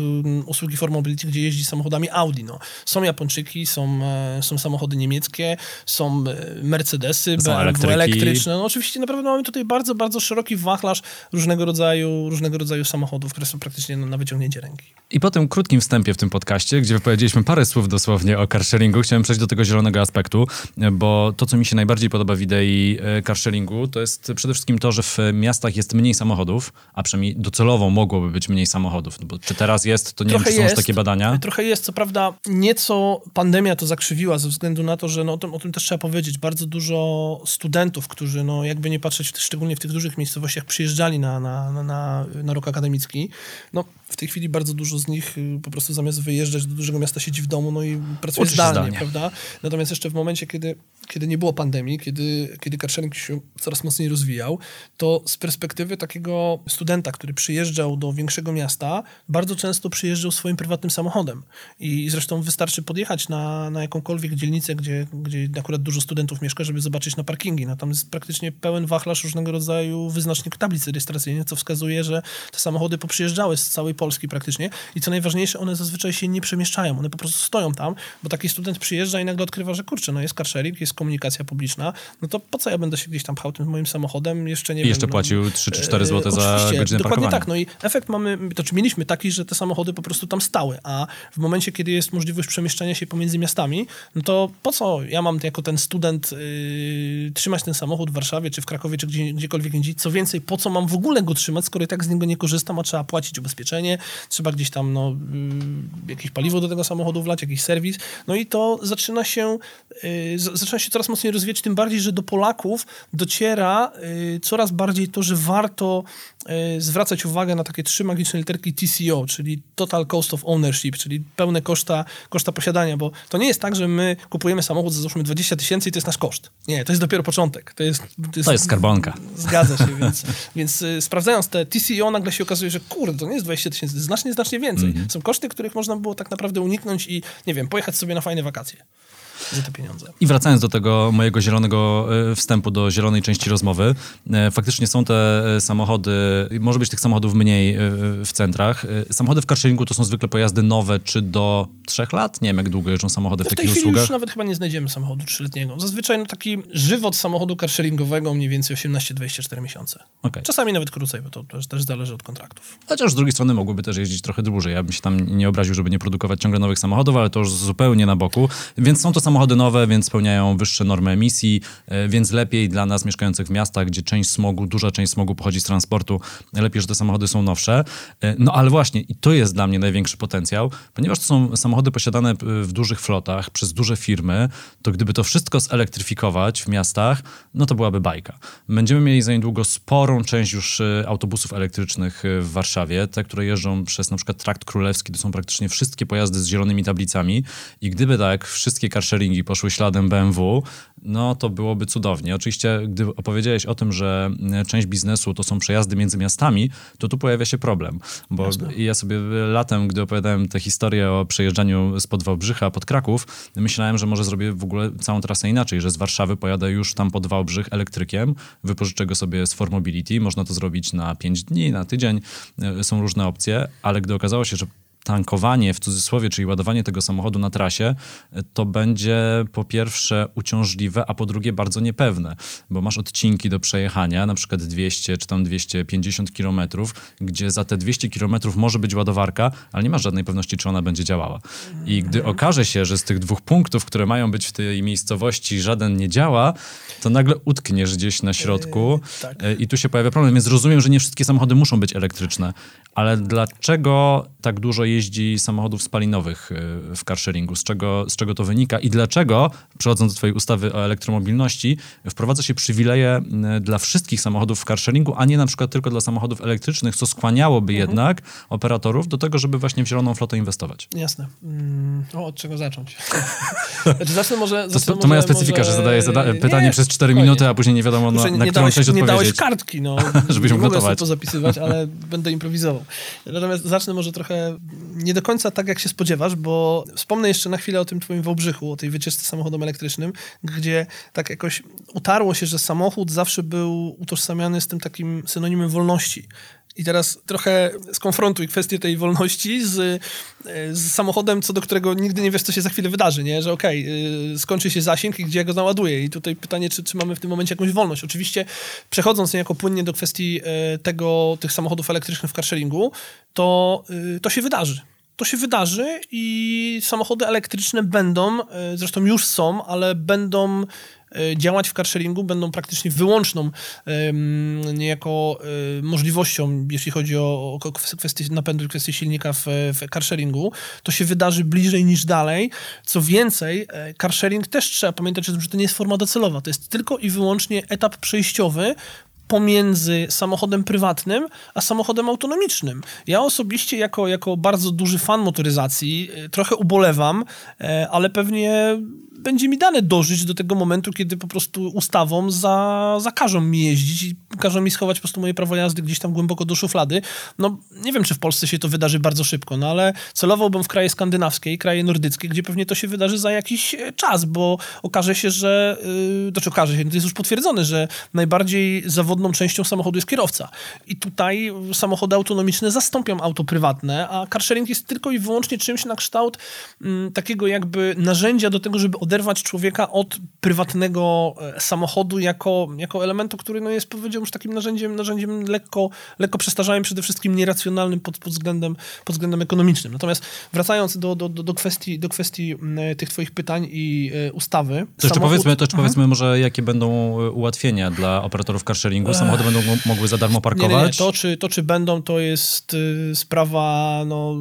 usługi for mobility, gdzie jeździ samochodami Audi. No. Są Japończyki, są, e, są samochody niemieckie, są e, Mercedesy, Są BMW elektryczne. No oczywiście naprawdę mamy tutaj bardzo, bardzo szeroki wachlarz różnego rodzaju, różnego rodzaju samochodów, które są praktycznie na, na wyciągnięcie ręki. I po tym krótkim wstępie w tym podcaście, gdzie wypowiedzieliśmy parę słów dosłownie o carsharingu, chciałem przejść do tego zielonego aspektu, bo to, co mi się najbardziej podoba w idei e, carsharingu, to jest przede wszystkim to, że w miastach jest mniej samochodów, a przynajmniej docelowo mogłoby być mniej samochodów. No Bo czy teraz jest, to nie wiem, czy są już takie badania. Trochę jest, co prawda nieco pandemia to zakrzywiła ze względu na to, że no, o, tym, o tym też trzeba powiedzieć. Bardzo dużo studentów, którzy no, jakby nie patrzeć, szczególnie w tych dużych miejscowościach, przyjeżdżali na, na, na, na, na rok akademicki. No, w tej chwili bardzo dużo z nich y, po prostu zamiast wyjeżdżać do dużego miasta siedzi w domu no i pracuje Uczy zdalnie, zdalnie. prawda? Natomiast jeszcze w momencie, kiedy, kiedy nie było pandemii, kiedy, kiedy carsharing się coraz mocniej rozwijał, to z perspektywy takiego studenta, który przyjeżdżał do większego miasta, bardzo często przyjeżdżał swoim prywatnym samochodem. I zresztą wystarczy podjechać na, na jakąkolwiek dzielnicę, gdzie, gdzie akurat dużo studentów mieszka, żeby zobaczyć na parkingi. No, tam jest praktycznie pełen wachlarz różnego rodzaju wyznaczników tablic rejestracyjnych, co wskazuje, że te samochody poprzyjeżdżały z całej Polski praktycznie i co najważniejsze, one zazwyczaj się nie przemieszczają, one po prostu stoją tam, bo taki student przyjeżdża i nagle odkrywa, że kurczę, no jest carsharing, jest komunikacja publiczna, no to po co ja będę się gdzieś tam pchał tym moim samochodem, jeszcze nie I wiem... jeszcze no, płacił 3 czy 4 e, zł za godzinę dokładnie parkowania. tak, no i efekt mamy, to czy mieliśmy taki, że te samochody po prostu tam stały, a w momencie, kiedy jest możliwość przemieszczania się pomiędzy miastami, no to po co ja mam jako ten student yy, trzymać ten samochód w Warszawie, czy w Krakowie, czy gdzie, gdziekolwiek indziej, co więcej, po co mam w ogóle go trzymać, skoro i tak z niego nie korzystam, a trzeba płacić ubezpieczenie, trzeba gdzieś tam no, yy, jakieś paliwo do tego samochodu wlać, jakiś serwis, no i to zaczyna się, yy, zaczyna się coraz mocniej rozwijać, tym bardziej, że do Polaków dociera yy, coraz bardziej to, że warto yy, zwracać uwagę na takie trzy magiczne literki TCO, czyli Total Cost of Ownership, czyli pełne koszta, koszta posiadania, bo to nie jest tak, że my kupujemy samochód za załóżmy 20 tysięcy i to jest nasz koszt. Nie, to jest dopiero początek. To jest, To jest skarbonka. Zgadza się, więc, więc y, sprawdzając te TCO nagle się okazuje, że kurde, to nie jest 20 tysięcy, to jest znacznie, znacznie więcej. Mhm. Są koszty, których można było tak naprawdę uniknąć i, nie wiem, pojechać sobie na fajne wakacje za te pieniądze. I wracając do tego mojego zielonego e, wstępu do zielonej części rozmowy, e, faktycznie są te e, samochody, może być tych samochodów mniej w centrach. Samochody w carsharingu to są zwykle pojazdy nowe, czy do trzech lat? Nie wiem, jak długo jeżdżą samochody w No w tej takich usługach. już nawet chyba nie znajdziemy samochodu trzyletniego. Zazwyczaj no, taki żywot samochodu carsharingowego mniej więcej 18-24 miesiące. Okej. Czasami nawet krócej, bo to też, też zależy od kontraktów. Chociaż z drugiej strony mogłyby też jeździć trochę dłużej. Ja bym się tam nie obraził, żeby nie produkować ciągle nowych samochodów, ale to już zupełnie na boku. Więc są to samochody nowe, więc spełniają wyższe normy emisji, e, więc lepiej dla nas mieszkających w miastach, gdzie część smogu, duża część smogu pochodzi z transportu, lepiej, że te samochody są nowsze. E, No ale właśnie, i to jest dla mnie największy potencjał, ponieważ to są samochody posiadane w dużych flotach przez duże firmy, to gdyby to wszystko zelektryfikować w miastach, no to byłaby bajka. Będziemy mieli za niedługo sporą część już e, autobusów elektrycznych w Warszawie, te, które jeżdżą przez na przykład Trakt Królewski, to są praktycznie wszystkie pojazdy z zielonymi tablicami i gdyby tak wszystkie carsharingi poszły śladem BMW, no to byłoby cudownie. Oczywiście, gdy opowiedziałeś o tym, że e, część biznesu to są przejazdy między miastami, to tu pojawia się problem, bo Jasne. ja sobie latem, gdy opowiadałem tę historię o przejeżdżaniu spod Wałbrzycha pod Kraków, myślałem, że może zrobię w ogóle całą trasę inaczej, że z Warszawy pojadę już tam pod Wałbrzych elektrykiem, wypożyczę go sobie z Formobility, można to zrobić na 5 dni, na tydzień, e, są różne opcje, ale gdy okazało się, że tankowanie w cudzysłowie, czyli ładowanie tego samochodu na trasie, to będzie po pierwsze uciążliwe, a po drugie bardzo niepewne, bo masz odcinki do przejechania, na przykład 200 czy tam 250 kilometrów, gdzie za te 200 kilometrów może być ładowarka, ale nie masz żadnej pewności, czy ona będzie działała. I gdy okaże się, że z tych dwóch punktów, które mają być w tej miejscowości, żaden nie działa, to nagle utkniesz gdzieś na środku tak. e, i tu się pojawia problem. Więc rozumiem, że nie wszystkie samochody muszą być elektryczne, ale dlaczego tak dużo jeździ samochodów spalinowych y, w carsharingu. Z czego, z czego to wynika i dlaczego, przechodząc do twojej ustawy o elektromobilności, wprowadza się przywileje y, dla wszystkich samochodów w carsharingu, a nie na przykład tylko dla samochodów elektrycznych, co skłaniałoby Mhm. jednak operatorów do tego, żeby właśnie w zieloną flotę inwestować. Jasne. Mm, o, od czego zacząć? znaczy, zacznę może... To, zacznę to, może, moja specyfika, może... że zadaję zada pytanie Nie, przez 4 spokojnie. minuty, a później nie wiadomo na, na nie, którą dałeś, część nie dałeś odpowiedzieć. kartki, no. Żebyśmy nie mogę sobie to zapisywać, ale będę improwizował. Natomiast zacznę może trochę nie do końca tak, jak się spodziewasz, bo wspomnę jeszcze na chwilę o tym twoim Wałbrzychu, o tej wycieczce samochodem elektrycznym, gdzie tak jakoś utarło się, że samochód zawsze był utożsamiany z tym takim synonimem wolności. I teraz trochę skonfrontuj kwestię tej wolności z, e, z samochodem, co do którego nigdy nie wiesz, co się za chwilę wydarzy, nie? Że okej, y, skończy się zasięg i gdzie ja go naładuję. I tutaj pytanie, czy, czy mamy w tym momencie jakąś wolność. Oczywiście przechodząc niejako płynnie do kwestii e, tego, tych samochodów elektrycznych w carsharingu, to, to się wydarzy. To się wydarzy i samochody elektryczne będą, e, zresztą już są, ale będą e, działać w carsharingu, będą praktycznie wyłączną niejako e, możliwością, jeśli chodzi o, kwestię napędu i kwestię silnika w, w carsharingu. To się wydarzy bliżej niż dalej. Co więcej, e, carsharing też trzeba pamiętać że to nie jest forma docelowa. To jest tylko i wyłącznie etap przejściowy, pomiędzy samochodem prywatnym a samochodem autonomicznym. Ja osobiście jako, jako bardzo duży fan motoryzacji e, trochę ubolewam, e, ale pewnie będzie mi dane dożyć do tego momentu, kiedy po prostu ustawą za, zakażą mi jeździć i każą mi schować po prostu moje prawo jazdy gdzieś tam głęboko do szuflady. No nie wiem, czy w Polsce się to wydarzy bardzo szybko, no ale celowałbym w kraje skandynawskie i kraje nordyckie, gdzie pewnie to się wydarzy za jakiś e, czas, bo okaże się, że, yy, znaczy okaże się, to jest już potwierdzone, że najbardziej zawodną częścią samochodu jest kierowca. I tutaj samochody autonomiczne zastąpią auto prywatne, a carsharing jest tylko i wyłącznie czymś na kształt mm, takiego jakby narzędzia do tego, żeby oderwać człowieka od prywatnego e, samochodu jako, jako elementu, który no, jest powiedziałbym już takim narzędziem, narzędziem lekko, lekko przestarzałym, przede wszystkim nieracjonalnym pod, pod, względem, pod względem ekonomicznym. Natomiast wracając do, do, do, do kwestii, do kwestii mm, tych twoich pytań i e, ustawy. To jeszcze samochód- powiedzmy, to jeszcze powiedzmy może, jakie będą ułatwienia dla operatorów carsharingu. Samochody będą mo- mogły za darmo Nie, parkować. nie, nie. To, czy, to, czy będą, to jest sprawa, no,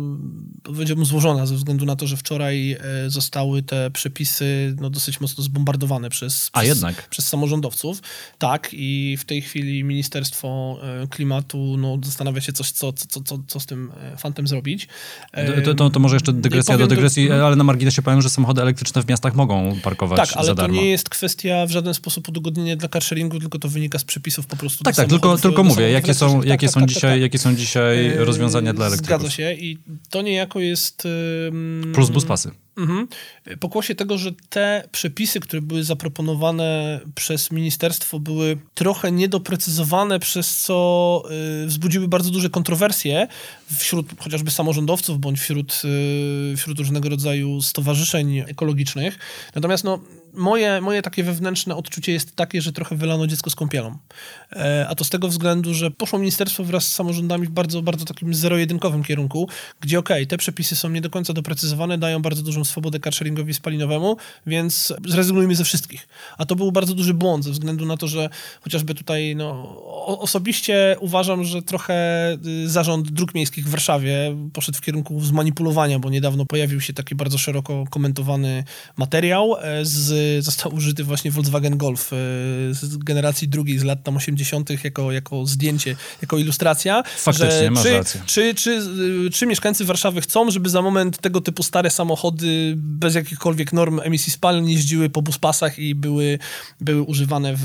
powiedziałbym, złożona, ze względu na to, że wczoraj e, zostały te przepisy no, dosyć mocno zbombardowane przez, A przez, jednak. przez samorządowców. Tak, i w tej chwili Ministerstwo e, Klimatu no, zastanawia się, coś, co, co, co, co z tym e, fantem zrobić. E, To, to, to może jeszcze dygresja powiem do dygresji, do- ale na marginesie powiem, że samochody elektryczne w miastach mogą parkować Tak, ale za to darmo. nie jest kwestia w żaden sposób udogodnienia dla carsharingu, tylko to wynika z przepisów po prostu Tak, tak, tylko, tylko mówię, jakie są, elektrycznych. jakie Tak, są tak, tak, dzisiaj, tak. jakie są dzisiaj rozwiązania dla elektryków. Zgadza się i to niejako jest... ym, Plus bus pasy. Mhm. Pokłosie tego, że te przepisy, które były zaproponowane przez ministerstwo, były trochę niedoprecyzowane, przez co y, wzbudziły bardzo duże kontrowersje wśród chociażby samorządowców, bądź wśród, y, wśród różnego rodzaju stowarzyszeń ekologicznych. Natomiast no, moje, moje takie wewnętrzne odczucie jest takie, że trochę wylano dziecko z kąpielą. E, a to z tego względu, że poszło ministerstwo wraz z samorządami w bardzo, bardzo takim zero-jedynkowym kierunku, gdzie okej, te przepisy są nie do końca doprecyzowane, dają bardzo dużą swobodę carsharingowi spalinowemu, więc zrezygnujmy ze wszystkich. A to był bardzo duży błąd ze względu na to, że chociażby tutaj, no, osobiście uważam, że trochę y, zarząd dróg miejskich w Warszawie poszedł w kierunku zmanipulowania, bo niedawno pojawił się taki bardzo szeroko komentowany materiał, e, z, został użyty właśnie Volkswagen Golf e, z generacji drugiej z lat tam 80. jako, jako zdjęcie, jako ilustracja. Faktycznie, że masz czy, rację. czy, czy, y, czy mieszkańcy Warszawy chcą, żeby za moment tego typu stare samochody bez jakichkolwiek norm emisji spalin jeździły po buspasach i były, były używane w,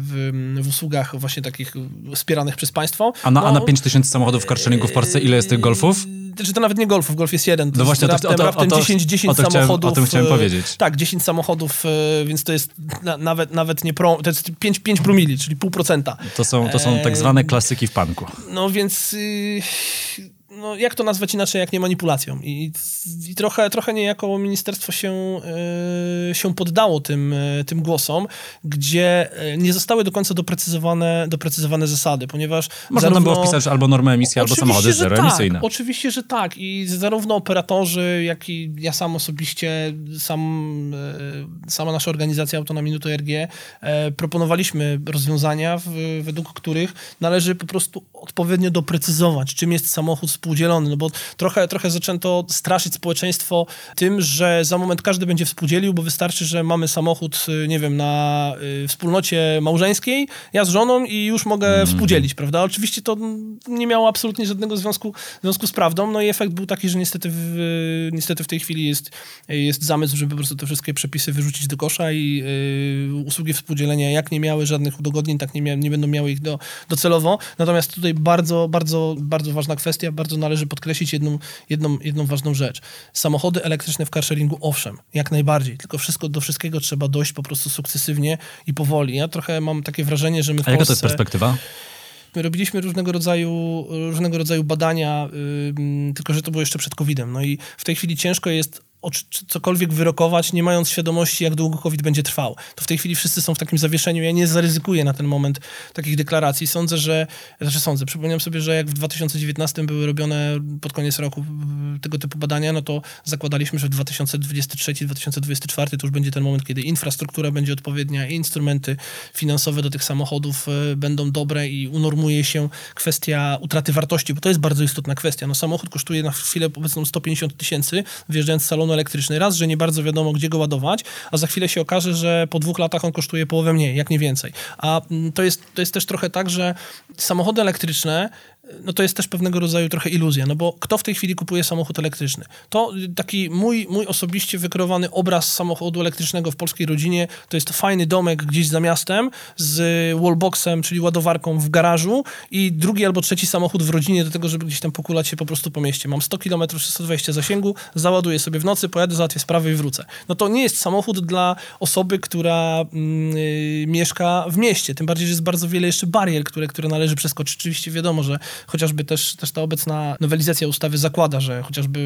w, w usługach właśnie takich wspieranych przez państwo? A na, a No, na 5 tysięcy samochodów carsharingu w Polsce ile jest tych golfów? Znaczy to nawet nie golfów, golf jest jeden. To No jest właśnie, o to- raptem, o to- o raptem to- 10, 10 o to chciałem- samochodów. o tym chciałem e, powiedzieć. Tak, 10 samochodów, e, więc to jest na, nawet, nawet nie pro, to jest 5, 5 promili, czyli pół procenta. To są, to są tak zwane klasyki w panku. No więc y, no, jak to nazwać inaczej, jak nie manipulacją? I, i trochę, trochę niejako ministerstwo się, y, się poddało tym, y, tym głosom, gdzie y, nie zostały do końca doprecyzowane, doprecyzowane zasady, ponieważ Można tam było wpisać albo normę emisji, albo samochody zeroemisyjne. Tak, oczywiście, że tak. I zarówno operatorzy, jak i ja sam osobiście, sam, e, sama nasza organizacja Auto na Minutę RG, e, proponowaliśmy rozwiązania, w, według których należy po prostu odpowiednio doprecyzować, czym jest samochód współdzielony, no bo trochę, trochę zaczęto straszyć społeczeństwo tym, że za moment każdy będzie współdzielił, bo wystarczy, że mamy samochód, y, nie wiem, na y, wspólnocie małżeńskiej, ja z żoną i już mogę mm. współdzielić, prawda? Oczywiście to nie miało absolutnie żadnego związku, związku z prawdą, no i efekt był taki, że niestety w, niestety w tej chwili jest, jest zamysł, żeby po prostu te wszystkie przepisy wyrzucić do kosza i y, usługi współdzielenia jak nie miały żadnych udogodnień, tak nie, mia nie będą miały ich do, docelowo. Natomiast tutaj bardzo, bardzo, bardzo ważna kwestia, bardzo należy podkreślić jedną, jedną, jedną ważną rzecz. Samochody elektryczne w carsharingu, owszem, jak najbardziej, tylko wszystko do wszystkiego trzeba dojść po prostu sukcesywnie i powoli. Ja trochę mam takie wrażenie, że my w A Polsce... jaka to jest perspektywa? My robiliśmy różnego rodzaju, różnego rodzaju badania, yy, tylko że to było jeszcze przed COVID-em. No i w tej chwili ciężko jest cokolwiek wyrokować, nie mając świadomości, jak długo COVID będzie trwał. To w tej chwili wszyscy są w takim zawieszeniu. Ja nie zaryzykuję na ten moment takich deklaracji. Sądzę, że, znaczy sądzę, przypomniałem sobie, że jak w 2019 były robione pod koniec roku tego typu badania, no to zakładaliśmy, że w 2023-2024 to już będzie ten moment, kiedy infrastruktura będzie odpowiednia i instrumenty finansowe do tych samochodów e, będą dobre i unormuje się kwestia utraty wartości, bo to jest bardzo istotna kwestia. No samochód kosztuje na chwilę obecną 150 tysięcy, wjeżdżając z salonu elektryczny. Raz, że nie bardzo wiadomo, gdzie go ładować, a za chwilę się okaże, że po dwóch latach on kosztuje połowę mniej, jak nie więcej. A mm, to jest, to jest też trochę tak, że samochody elektryczne no to jest też pewnego rodzaju trochę iluzja, no bo kto w tej chwili kupuje samochód elektryczny? To taki mój, mój osobiście wykreowany obraz samochodu elektrycznego w polskiej rodzinie, to jest fajny domek gdzieś za miastem z wallboxem, czyli ładowarką w garażu i drugi albo trzeci samochód w rodzinie do tego, żeby gdzieś tam pokulać się po prostu po mieście. Mam 100 km, 120 zasięgu, załaduję sobie w nocy, pojadę, załatwię sprawę i wrócę. No to nie jest samochód dla osoby, która yy, mieszka w mieście, tym bardziej, że jest bardzo wiele jeszcze barier, które, które należy przeskoczyć. Oczywiście wiadomo, że chociażby też, też ta obecna nowelizacja ustawy zakłada, że chociażby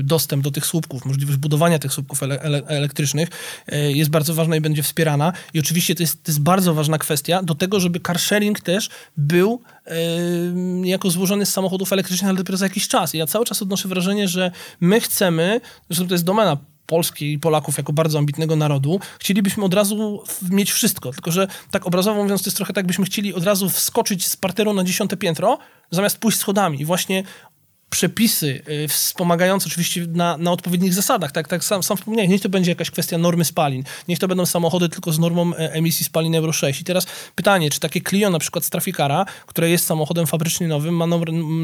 y, dostęp do tych słupków, możliwość budowania tych słupków ele ele elektrycznych y, jest bardzo ważna i będzie wspierana. I oczywiście to jest, to jest bardzo ważna kwestia do tego, żeby car sharing też był yy, jako złożony z samochodów elektrycznych, ale dopiero za jakiś czas. I ja cały czas odnoszę wrażenie, że my chcemy, zresztą to jest domena Polski i Polaków jako bardzo ambitnego narodu, chcielibyśmy od razu mieć wszystko. Tylko, że tak obrazowo mówiąc, to jest trochę tak, byśmy chcieli od razu wskoczyć z parteru na dziesiąte piętro, zamiast pójść schodami. I właśnie przepisy y, wspomagające oczywiście na, na odpowiednich zasadach, tak, tak sam, sam wspomniałem, niech to będzie jakaś kwestia normy spalin, niech to będą samochody tylko z normą e, emisji spalin Euro 6. I teraz pytanie, czy takie Clio na przykład z Trafikara, które jest samochodem fabrycznie nowym, ma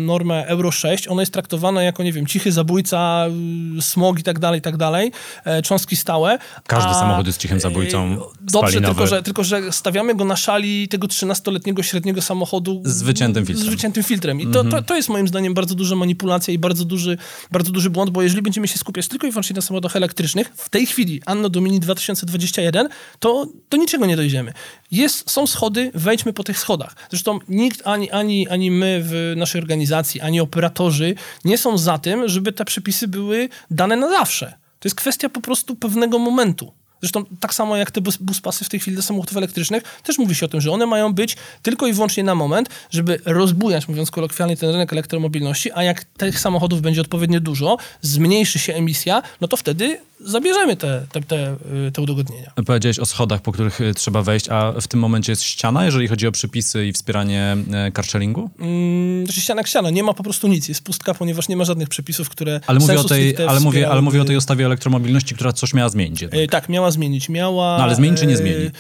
normę Euro 6, ono jest traktowane jako, nie wiem, cichy zabójca, y, smog i tak dalej, i tak dalej, e, cząstki stałe. Każdy a, samochód jest cichym zabójcą Dobrze, tylko że, tylko że stawiamy go na szali tego 13-letniego średniego samochodu z wyciętym filtrem. Z wyciętym filtrem. I to, to, mhm. to jest moim zdaniem bardzo duża manipulacja manipulacja i bardzo duży, bardzo duży błąd, bo jeżeli będziemy się skupiać tylko i wyłącznie na samochodach elektrycznych, w tej chwili Anno Domini 2021, to do niczego nie dojdziemy. Jest, są schody, wejdźmy po tych schodach. Zresztą nikt, ani, ani, ani my w naszej organizacji, ani operatorzy nie są za tym, żeby te przepisy były dane na zawsze. To jest kwestia po prostu pewnego momentu. Zresztą tak samo jak te bus, buspasy w tej chwili dla samochodów elektrycznych, też mówi się o tym, że one mają być tylko i wyłącznie na moment, żeby rozbujać, mówiąc kolokwialnie, ten rynek elektromobilności, a jak tych samochodów będzie odpowiednio dużo, zmniejszy się emisja, no to wtedy zabierzemy te, te, te, te udogodnienia. Powiedziałeś o schodach, po których y, trzeba wejść, a w tym momencie jest ściana, jeżeli chodzi o przepisy i wspieranie carsharingu? Mm, znaczy ściana ściana, nie ma po prostu nic, jest pustka, ponieważ nie ma żadnych przepisów, które Ale mówię o tej, ale mówię, ale mówię o tej ustawie elektromobilności, która coś miała zmienić. E, tak, miała zmienić, miała... No ale zmieni czy nie e, zmieni?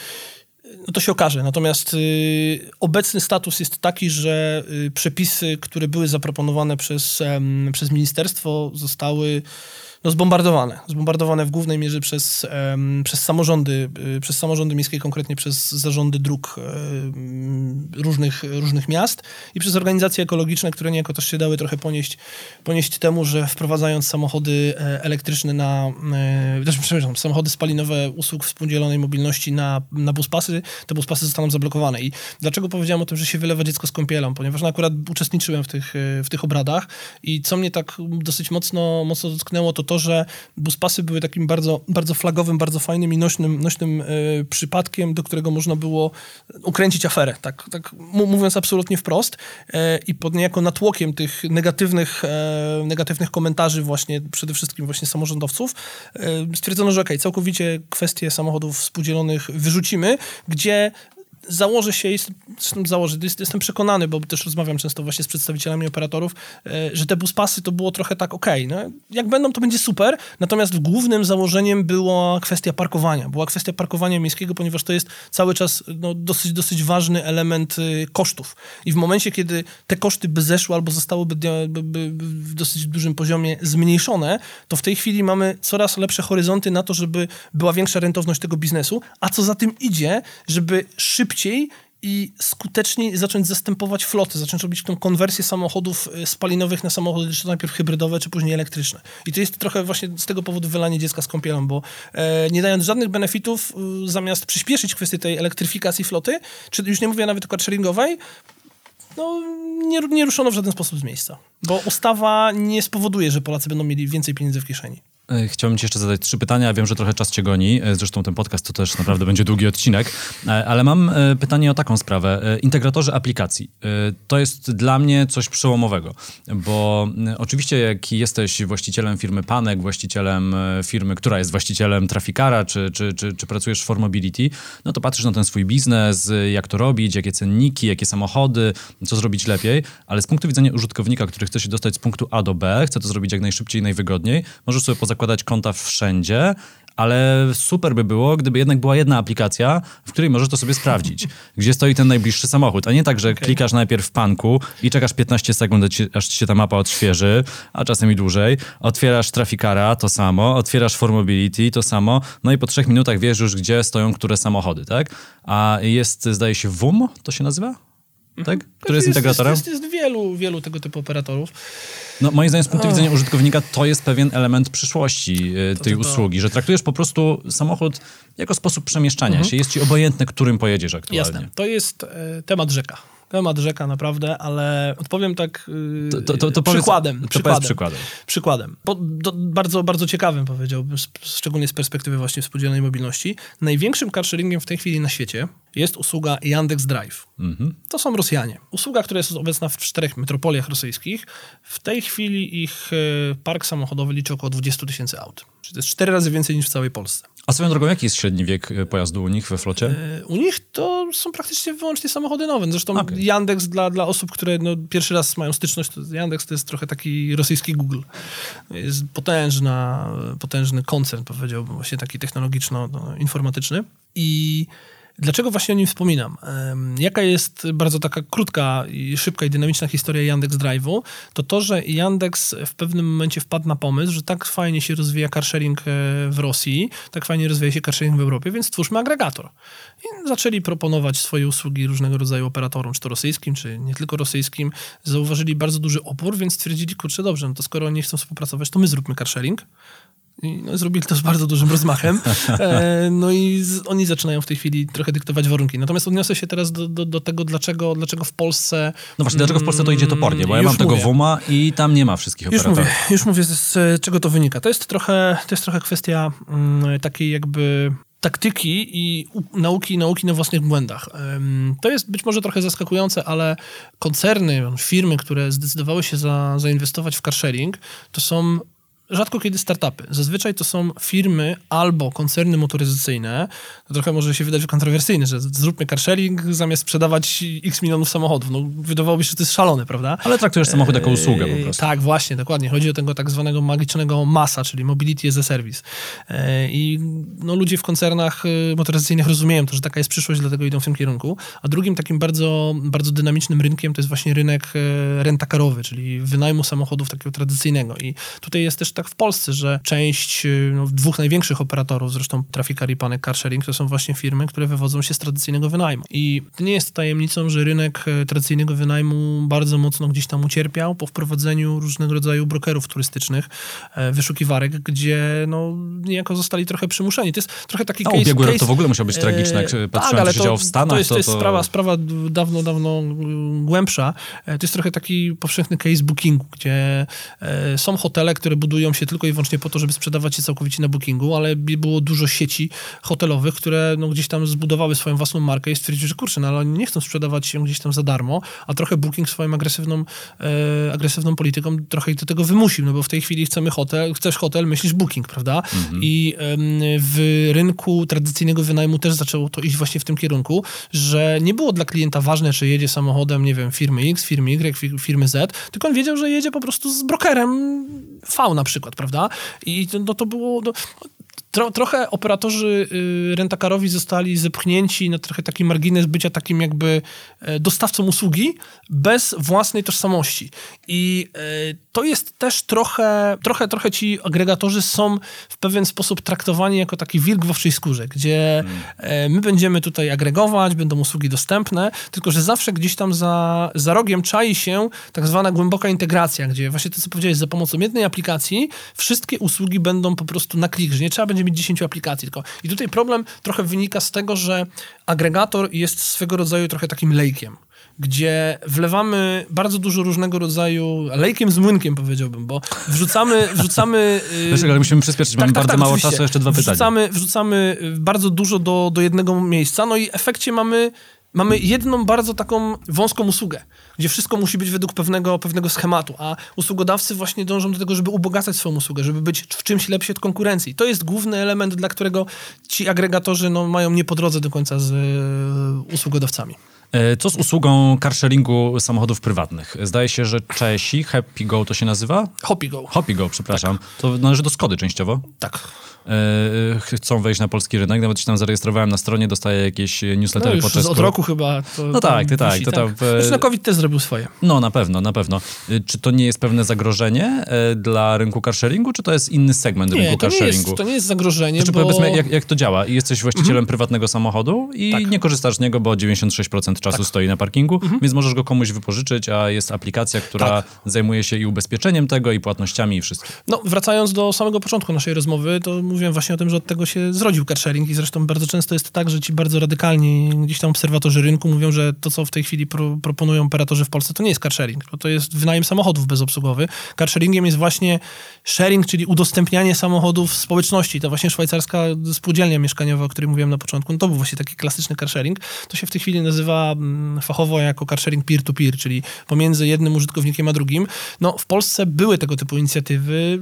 No to się okaże. Natomiast y, obecny status jest taki, że y, przepisy, które były zaproponowane przez, y, przez ministerstwo, zostały no, zbombardowane. Zbombardowane w głównej mierze przez, przez samorządy, y, przez samorządy miejskie, konkretnie przez zarządy dróg um, różnych, różnych miast i przez organizacje ekologiczne, które niejako też się dały trochę ponieść, ponieść temu, że wprowadzając samochody e, elektryczne na, e, też, przepraszam, samochody spalinowe usług współdzielonej mobilności na, na buspasy, te buspasy zostaną zablokowane. I dlaczego powiedziałem o tym, że się wylewa dziecko z kąpielą? Ponieważ no, akurat uczestniczyłem w tych, w tych obradach i co mnie tak dosyć mocno, mocno dotknęło, to to, to, że buspasy były takim bardzo, bardzo flagowym, bardzo fajnym i nośnym, nośnym e, przypadkiem, do którego można było ukręcić aferę, tak, tak mówiąc absolutnie wprost. E, I pod niejako natłokiem tych negatywnych, e, negatywnych komentarzy właśnie, przede wszystkim właśnie samorządowców, stwierdzono, że okej, okay, całkowicie kwestie samochodów współdzielonych wyrzucimy, gdzie założę się, jest, założę, jest, jestem przekonany, bo też rozmawiam często właśnie z przedstawicielami operatorów, e, że te buspasy to było trochę tak, okej, okay, no, jak będą, to będzie super, natomiast głównym założeniem była kwestia parkowania. Była kwestia parkowania miejskiego, ponieważ to jest cały czas no, dosyć, dosyć ważny element y, kosztów. I w momencie, kiedy te koszty by zeszły albo zostałyby by, by, by w dosyć dużym poziomie zmniejszone, to w tej chwili mamy coraz lepsze horyzonty na to, żeby była większa rentowność tego biznesu, a co za tym idzie, żeby szybciej i skuteczniej zacząć zastępować floty, zacząć robić tą konwersję samochodów y, spalinowych na samochody, czy to najpierw hybrydowe, czy później elektryczne. I to jest trochę właśnie z tego powodu wylanie dziecka z kąpielą, bo e, nie dając żadnych benefitów, y, zamiast przyspieszyć kwestię tej elektryfikacji floty, czy już nie mówię nawet o carsharingowej, no, nie, nie ruszono w żaden sposób z miejsca. Bo ustawa nie spowoduje, że Polacy będą mieli więcej pieniędzy w kieszeni. E, chciałbym ci jeszcze zadać trzy pytania. Wiem, że trochę czas cię goni. E, zresztą ten podcast to też naprawdę będzie długi odcinek. E, ale mam pytanie o taką sprawę. Integratorzy aplikacji. To jest dla mnie coś przełomowego, bo oczywiście jak jesteś właścicielem firmy Panek, właścicielem firmy, która jest właścicielem Trafikara, czy, czy, czy, czy pracujesz w Formobility, no to patrzysz na ten swój biznes, jak to robić, jakie cenniki, jakie samochody, co zrobić lepiej, ale z punktu widzenia użytkownika, który chce się dostać z punktu A do B, chce to zrobić jak najszybciej i najwygodniej, możesz sobie poza zakładać konta wszędzie, ale super by było, gdyby jednak była jedna aplikacja, w której możesz to sobie sprawdzić, gdzie stoi ten najbliższy samochód, a nie tak, że okay. klikasz najpierw w panku i czekasz 15 sekund, aż ci się ta mapa odświeży, a czasem i dłużej, otwierasz Trafikara, to samo, otwierasz Formobility, to samo, no i po trzech minutach wiesz już, gdzie stoją które samochody, tak? A jest, zdaje się, WUM, to się nazywa? Tak? Mhm. Który jest, jest integratorem? Jest, jest, jest wielu, wielu tego typu operatorów. No, moim zdaniem z punktu widzenia użytkownika to jest pewien element przyszłości y, tej to, to, to. usługi, że traktujesz po prostu samochód jako sposób przemieszczania mhm. się. Jest ci obojętne, którym pojedziesz aktualnie. Jasne. To jest e, temat rzeka. Temat rzeka naprawdę, ale odpowiem tak yy, to, to, to przykładem. Powiedz, przykładem, przykładem. Przykładem. Po, do, bardzo, bardzo ciekawym powiedziałbym, szczególnie z perspektywy właśnie współdzielnej mobilności. Największym carsharingiem w tej chwili na świecie jest usługa Yandex Drive. Mhm. To są Rosjanie. Usługa, która jest obecna w czterech metropoliach rosyjskich. W tej chwili ich e, park samochodowy liczy około 20 tysięcy aut. Czyli to jest cztery razy więcej niż w całej Polsce. A swoją drogą, jaki jest średni wiek e, pojazdu u nich we flocie? E, u nich to są praktycznie wyłącznie samochody nowe. Zresztą okay. Yandex dla, dla osób, które no, pierwszy raz mają styczność, to Yandex to jest trochę taki rosyjski Google. Jest potężna, potężny koncern, powiedziałbym, właśnie taki technologiczno-informatyczny. No, I Dlaczego właśnie o nim wspominam? Jaka jest bardzo taka krótka, szybka i dynamiczna historia Yandex Drive'u? To to, że Yandex w pewnym momencie wpadł na pomysł, że tak fajnie się rozwija carsharing e, w Rosji, tak fajnie rozwija się carsharing w Europie, więc stwórzmy agregator. I zaczęli proponować swoje usługi różnego rodzaju operatorom, czy to rosyjskim, czy nie tylko rosyjskim. Zauważyli bardzo duży opór, więc stwierdzili, kurczę, dobrze, no to skoro oni chcą współpracować, to my zróbmy carsharing. No, zrobili to z bardzo dużym rozmachem. E, no i z, oni zaczynają w tej chwili trochę dyktować warunki. Natomiast odniosę się teraz do, do, do, tego, dlaczego, dlaczego w Polsce... No właśnie, dlaczego w Polsce to idzie topornie? Bo ja mam tego WUMA i tam nie ma wszystkich już operatorów. Mówię, już mówię, z czego to wynika. To jest trochę, to jest trochę kwestia mm, takiej jakby taktyki i nauki, nauki na własnych błędach. To jest być może trochę zaskakujące, ale koncerny, firmy, które zdecydowały się za, zainwestować w carsharing, to są rzadko kiedy startupy. Zazwyczaj to są firmy albo koncerny motoryzacyjne. To trochę może się wydać kontrowersyjne, że zróbmy carsharing zamiast sprzedawać x milionów samochodów. No, wydawałoby się, że to jest szalone, prawda? Ale traktujesz samochód jako usługę po prostu. Tak, właśnie, dokładnie. Chodzi o tego tak zwanego magicznego masa, czyli mobility as a service. E, I no, ludzie w koncernach e, motoryzacyjnych rozumieją to, że taka jest przyszłość, dlatego idą w tym kierunku. A drugim takim bardzo, bardzo dynamicznym rynkiem to jest właśnie rynek e, rentakarowy, czyli wynajmu samochodów takiego tradycyjnego. I tutaj jest też tak w Polsce, że część y, no, dwóch największych operatorów, zresztą Trafikar i Panek Carsharing, to są właśnie firmy, które wywodzą się z tradycyjnego wynajmu. I nie jest tajemnicą, że rynek e, tradycyjnego wynajmu bardzo mocno gdzieś tam ucierpiał po wprowadzeniu różnego rodzaju brokerów turystycznych, e, wyszukiwarek, gdzie no, niejako zostali trochę przymuszeni. To jest trochę taki A case... ubiegły rok to w ogóle musiał być tragiczny, jak e, patrzyłem, tak, ale co się działo w Stanach. To jest, to, jest sprawa, sprawa dawno, dawno głębsza. To jest trochę taki powszechny case bookingu, gdzie są hotele, które budują pojawiają się tylko i wyłącznie po to, żeby sprzedawać je całkowicie na bookingu, ale było dużo sieci hotelowych, które no, gdzieś tam zbudowały swoją własną markę i stwierdziły, że kurczę, no ale oni nie chcą sprzedawać się gdzieś tam za darmo, a trochę booking swoją agresywną, e, agresywną polityką trochę ich do tego wymusił, no bo w tej chwili chcemy hotel, chcesz hotel, myślisz booking, prawda? Mhm. I e, w rynku tradycyjnego wynajmu też zaczęło to iść właśnie w tym kierunku, że nie było dla klienta ważne, czy jedzie samochodem, nie wiem, firmy X, firmy Y, firmy Z, tylko on wiedział, że jedzie po prostu z brokerem V na przykład, prawda? I no, to było... No, Tro, trochę operatorzy y, rentakarowi zostali zepchnięci na trochę taki margines bycia takim jakby e, dostawcą usługi bez własnej tożsamości. I e, to jest też trochę, trochę, trochę ci agregatorzy są w pewien sposób traktowani jako taki wilk w owczej skórze, gdzie hmm. my będziemy tutaj agregować, będą usługi dostępne, tylko że zawsze gdzieś tam za, za rogiem czai się tak zwana głęboka integracja, gdzie właśnie to, co powiedziałeś, za pomocą jednej aplikacji wszystkie usługi będą po prostu na klik, że nie trzeba będzie mieć 10 aplikacji tylko. I tutaj problem trochę wynika z tego, że agregator jest swego rodzaju trochę takim lejkiem gdzie wlewamy bardzo dużo różnego rodzaju, lejkiem z młynkiem powiedziałbym, bo wrzucamy... wrzucamy Wiesz, ale musimy przyspieszyć, tak, mamy tak, bardzo tak, mało oczywiście. czasu, jeszcze dwa pytania. Wrzucamy, wrzucamy bardzo dużo do, do jednego miejsca, no i w efekcie mamy mamy jedną bardzo taką wąską usługę, gdzie wszystko musi być według pewnego, pewnego schematu, a usługodawcy właśnie dążą do tego, żeby ubogacać swoją usługę, żeby być w czymś lepsi od konkurencji. To jest główny element, dla którego ci agregatorzy no, mają nie po drodze do końca z y, usługodawcami. E, co z usługą carsharingu samochodów prywatnych? Zdaje się, że Czesi, Happy Go to się nazywa? Hoppy Go. Hoppy Go, przepraszam. Tak. To należy do Skody częściowo? Tak. E, chcą wejść na polski rynek. Nawet się tam zarejestrowałem na stronie, dostaję jakieś newslettery no po czesku. Od roku chyba. no tak, ty, tak. to tak. Tam, Zresztą COVID też zrobił swoje. No na pewno, na pewno. E, czy to nie jest pewne zagrożenie e, dla rynku carsharingu, czy to jest inny segment nie, rynku to carsharingu? Nie jest, to nie jest zagrożenie, Czy znaczy, bo... powiedzmy, jak, jak to działa? Jesteś właścicielem mhm. prywatnego samochodu i tak. nie korzystasz z niego, bo 96% czasu tak. stoi na parkingu, mhm. więc możesz go komuś wypożyczyć, a jest aplikacja, która tak. zajmuje się i ubezpieczeniem tego, i płatnościami, i wszystkim. No, wracając do samego początku naszej rozmowy, to mówiłem właśnie o tym, że od tego się zrodził carsharing i zresztą bardzo często jest tak, że ci bardzo radykalni gdzieś tam obserwatorzy rynku mówią, że to, co w tej chwili pro, proponują operatorzy w Polsce, to nie jest carsharing, to jest wynajem samochodów bezobsługowy. Carsharingiem jest właśnie sharing, czyli udostępnianie samochodów społeczności. To właśnie szwajcarska spółdzielnia mieszkaniowa, o której mówiłem na początku, no to był właśnie taki klasyczny carsharing. To się w tej chwili nazywa mm, fachowo jako carsharing peer-to-peer, czyli pomiędzy jednym użytkownikiem a drugim. No, w Polsce były tego typu inicjatywy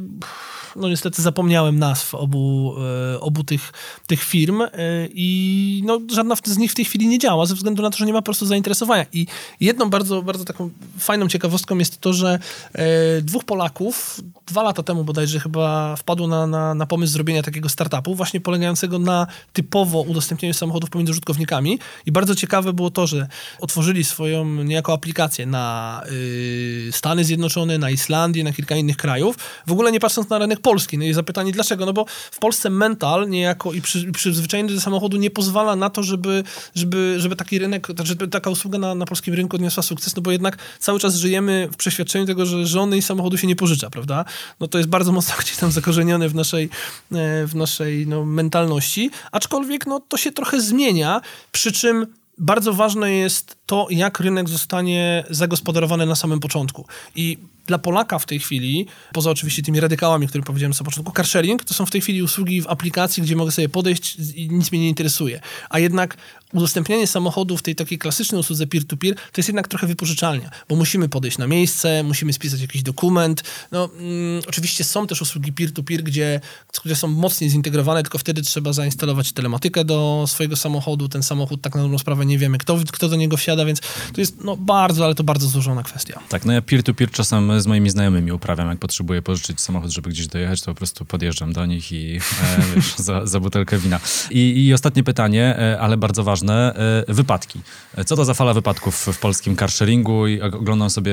no niestety zapomniałem nazw obu, e, obu tych, tych firm e, i no, żadna z nich w tej chwili nie działa, ze względu na to, że nie ma po prostu zainteresowania. I jedną bardzo, bardzo taką fajną ciekawostką jest to, że e, dwóch Polaków dwa lata temu bodajże chyba wpadło na, na, na pomysł zrobienia takiego startupu, właśnie polegającego na typowo udostępnianiu samochodów pomiędzy użytkownikami i bardzo ciekawe było to, że otworzyli swoją niejako aplikację na y, Stany Zjednoczone, na Islandię, na kilka innych krajów, w ogóle nie patrząc na rynek polski. No i zapytanie dlaczego? No bo w Polsce mental niejako i przy, przyzwyczajenie do samochodu nie pozwala na to, żeby, żeby, żeby taki rynek, żeby taka usługa na, na polskim rynku odniosła sukces, no bo jednak cały czas żyjemy w przeświadczeniu tego, że żony i samochodu się nie pożycza, prawda? No to jest bardzo mocno gdzieś tam zakorzenione w naszej, e, w naszej no, mentalności, aczkolwiek no, to się trochę zmienia, przy czym bardzo ważne jest to, jak rynek zostanie zagospodarowany na samym początku. I dla Polaka w tej chwili, poza oczywiście tymi radykałami, które powiedziałem na początku, carsharing to są w tej chwili usługi w aplikacji, gdzie mogę sobie podejść i nic mnie nie interesuje. A jednak udostępnianie samochodu w tej takiej klasycznej usłudze peer-to-peer to jest jednak trochę wypożyczalnia, bo musimy podejść na miejsce, musimy spisać jakiś dokument. No, mm, oczywiście są też usługi peer-to-peer, gdzie, które są mocniej zintegrowane, tylko wtedy trzeba zainstalować telematykę do swojego samochodu. Ten samochód tak na dobrą sprawę nie wiemy, kto, kto do niego wsiada, więc to jest no, bardzo, ale to bardzo złożona kwestia. Tak, no ja peer-to-peer czasem z moimi znajomymi uprawiam, jak potrzebuję pożyczyć samochód, żeby gdzieś dojechać, to po prostu podjeżdżam do nich i e, wiesz, za, za butelkę wina. I, I ostatnie pytanie, e, ale bardzo ważne e, wypadki. Co to za fala wypadków w polskim carsharingu? I jak oglądam sobie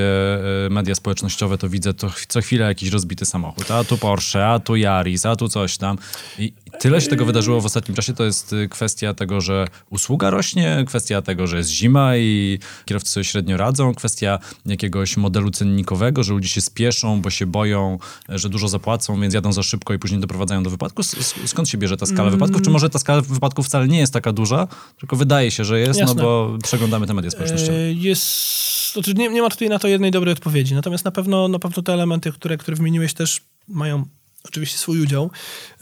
e, media społecznościowe, to widzę to co chwilę jakiś rozbity samochód. A tu Porsche, a tu Yaris, a tu coś tam. I tyle się tego wydarzyło w ostatnim czasie. To jest y, kwestia tego, że usługa rośnie, kwestia tego, że jest zima i kierowcy sobie średnio radzą, kwestia jakiegoś modelu cennikowego, że ludzie się spieszą, bo się boją, że dużo zapłacą, więc jadą za szybko i później doprowadzają do wypadku. Skąd się bierze ta skala mm. wypadków? Czy może ta skala wypadków wcale nie jest taka duża, tylko wydaje się, że jest, no Jasne. no bo przeglądamy te media społecznościowe. E, jest, znaczy nie, nie ma tutaj na to jednej dobrej odpowiedzi, natomiast na pewno, na pewno te elementy, które, które wymieniłeś też mają oczywiście swój udział.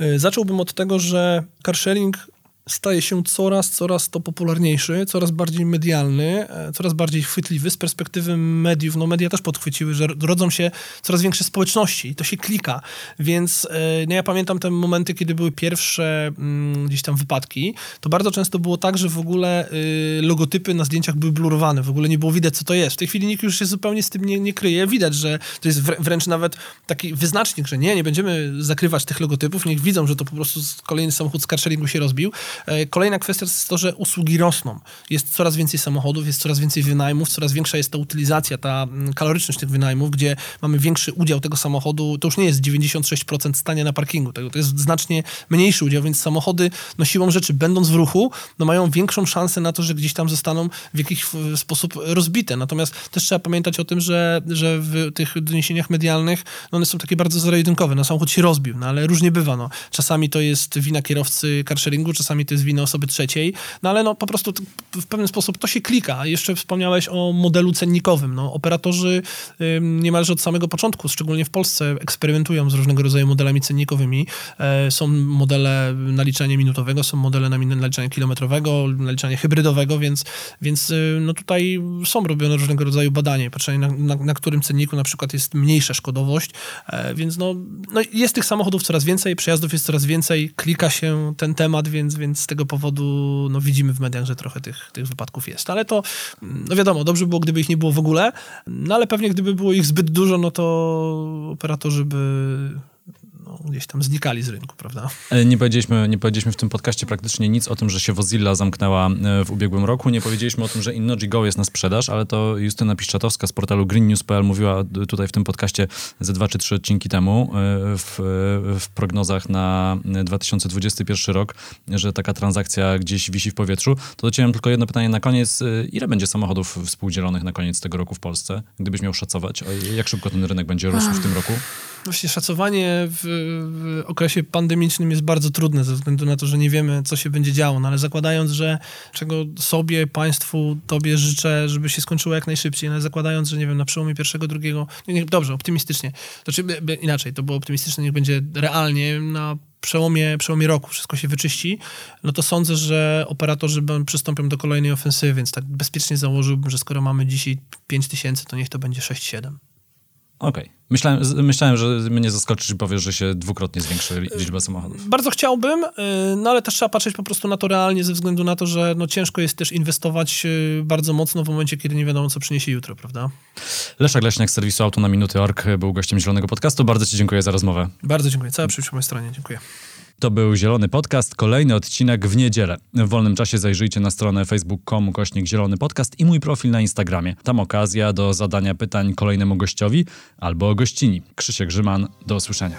Y, zacząłbym od tego, że carsharing staje się coraz, coraz to popularniejszy, coraz bardziej medialny, e, coraz bardziej chwytliwy z perspektywy mediów. No media też podchwyciły, że rodzą się coraz większe społeczności i to się klika. Więc no ja pamiętam te momenty, kiedy były pierwsze mm, gdzieś tam wypadki, to bardzo często było tak, że w ogóle y, logotypy na zdjęciach były blurowane, w ogóle nie było widać, co to jest. W tej chwili nikt już się zupełnie z tym nie, nie kryje. Widać, że to jest wręcz nawet taki wyznacznik, że nie, nie będziemy zakrywać tych logotypów, niech widzą, że to po prostu kolejny samochód z carsharingu się rozbił. E, kolejna kwestia to jest to, że usługi rosną. Jest coraz więcej samochodów, jest coraz więcej wynajmów, coraz większa jest ta utylizacja, ta mm, kaloryczność tych wynajmów, gdzie mamy większy udział tego samochodu. To już nie jest 96% stania na parkingu, to jest znacznie mniejszy udział, więc samochody no siłą rzeczy, będąc w ruchu, no mają większą szansę na to, że gdzieś tam zostaną w jakiś sposób rozbite. Natomiast też trzeba pamiętać o tym, że, że w tych doniesieniach medialnych no one są takie bardzo zero-jedynkowe. No samochód się rozbił, no ale różnie bywa. No. Czasami to jest wina kierowcy carsharingu, czasami to jest wina osoby trzeciej, no ale no po prostu w pewien sposób to się klika. Jeszcze wspomniałeś o modelu cennikowym. No, operatorzy niemalże od samego początku, szczególnie w Polsce, eksperymentują z różnego rodzaju modelami cennikowymi. E, są modele naliczania minutowego, są modele naliczania kilometrowego, naliczania hybrydowego, więc, więc y, no tutaj są robione różnego rodzaju badania, patrzenie na, na, na którym cenniku na przykład jest mniejsza szkodowość, e, więc no, no jest tych samochodów coraz więcej, przejazdów jest coraz więcej, klika się ten temat, więc, więc z tego powodu no, widzimy w mediach, że trochę tych, tych wypadków jest. Ale to, no wiadomo, dobrze było, gdyby ich nie było w ogóle, no ale pewnie gdyby było ich zbyt dużo, no to operatorzy by gdzieś tam znikali z rynku, prawda? E, nie powiedzieliśmy, nie powiedzieliśmy w tym podcaście praktycznie nic o tym, że się Wozilla zamknęła e, w ubiegłym roku. Nie powiedzieliśmy o tym, że Innoji Go jest na sprzedaż, ale to Justyna Piszczatowska z portalu greennews.pl mówiła tutaj w tym podcaście ze dwa czy trzy odcinki temu e, w, w prognozach na 2021 rok, że taka transakcja gdzieś wisi w powietrzu. To dociąłem tylko jedno pytanie na koniec. Ile będzie samochodów współdzielonych na koniec tego roku w Polsce? Gdybyś miał szacować, jak szybko ten rynek będzie rósł w tym roku? Właśnie szacowanie w, w, okresie pandemicznym jest bardzo trudne ze względu na to, że nie wiemy, co się będzie działo, no ale zakładając, że czego sobie, państwu, tobie życzę, żeby się skończyło jak najszybciej, no ale zakładając, że nie wiem, na przełomie pierwszego, drugiego, dobrze, optymistycznie, to czy by, by, inaczej, to było optymistyczne, niech będzie realnie na przełomie, przełomie roku wszystko się wyczyści, no to sądzę, że operatorzy przystąpią do kolejnej ofensywy, więc tak bezpiecznie założyłbym, że skoro mamy dzisiaj 5 tysięcy, to niech to będzie 6-7. Okej. Okay. Myślałem, myślałem, że mnie zaskoczysz i powiesz, że się dwukrotnie zwiększy liczba samochodów. Bardzo chciałbym, y, no ale też trzeba patrzeć po prostu na to realnie ze względu na to, że no ciężko jest też inwestować y, bardzo mocno w momencie, kiedy nie wiadomo, co przyniesie jutro, prawda? Leszek Leśniak z serwisu Auto na Minuty.org był gościem Zielonego Podcastu. Bardzo ci dziękuję za rozmowę. Bardzo dziękuję. Cała przyjemność po mojej stronie. Dziękuję. To był Zielony Podcast, kolejny odcinek w niedzielę. W wolnym czasie zajrzyjcie na stronę facebook.com kośnik Zielony Podcast i mój profil na Instagramie. Tam okazja do zadania pytań kolejnemu gościowi albo gościni. Krzysiek Grzyman, do usłyszenia.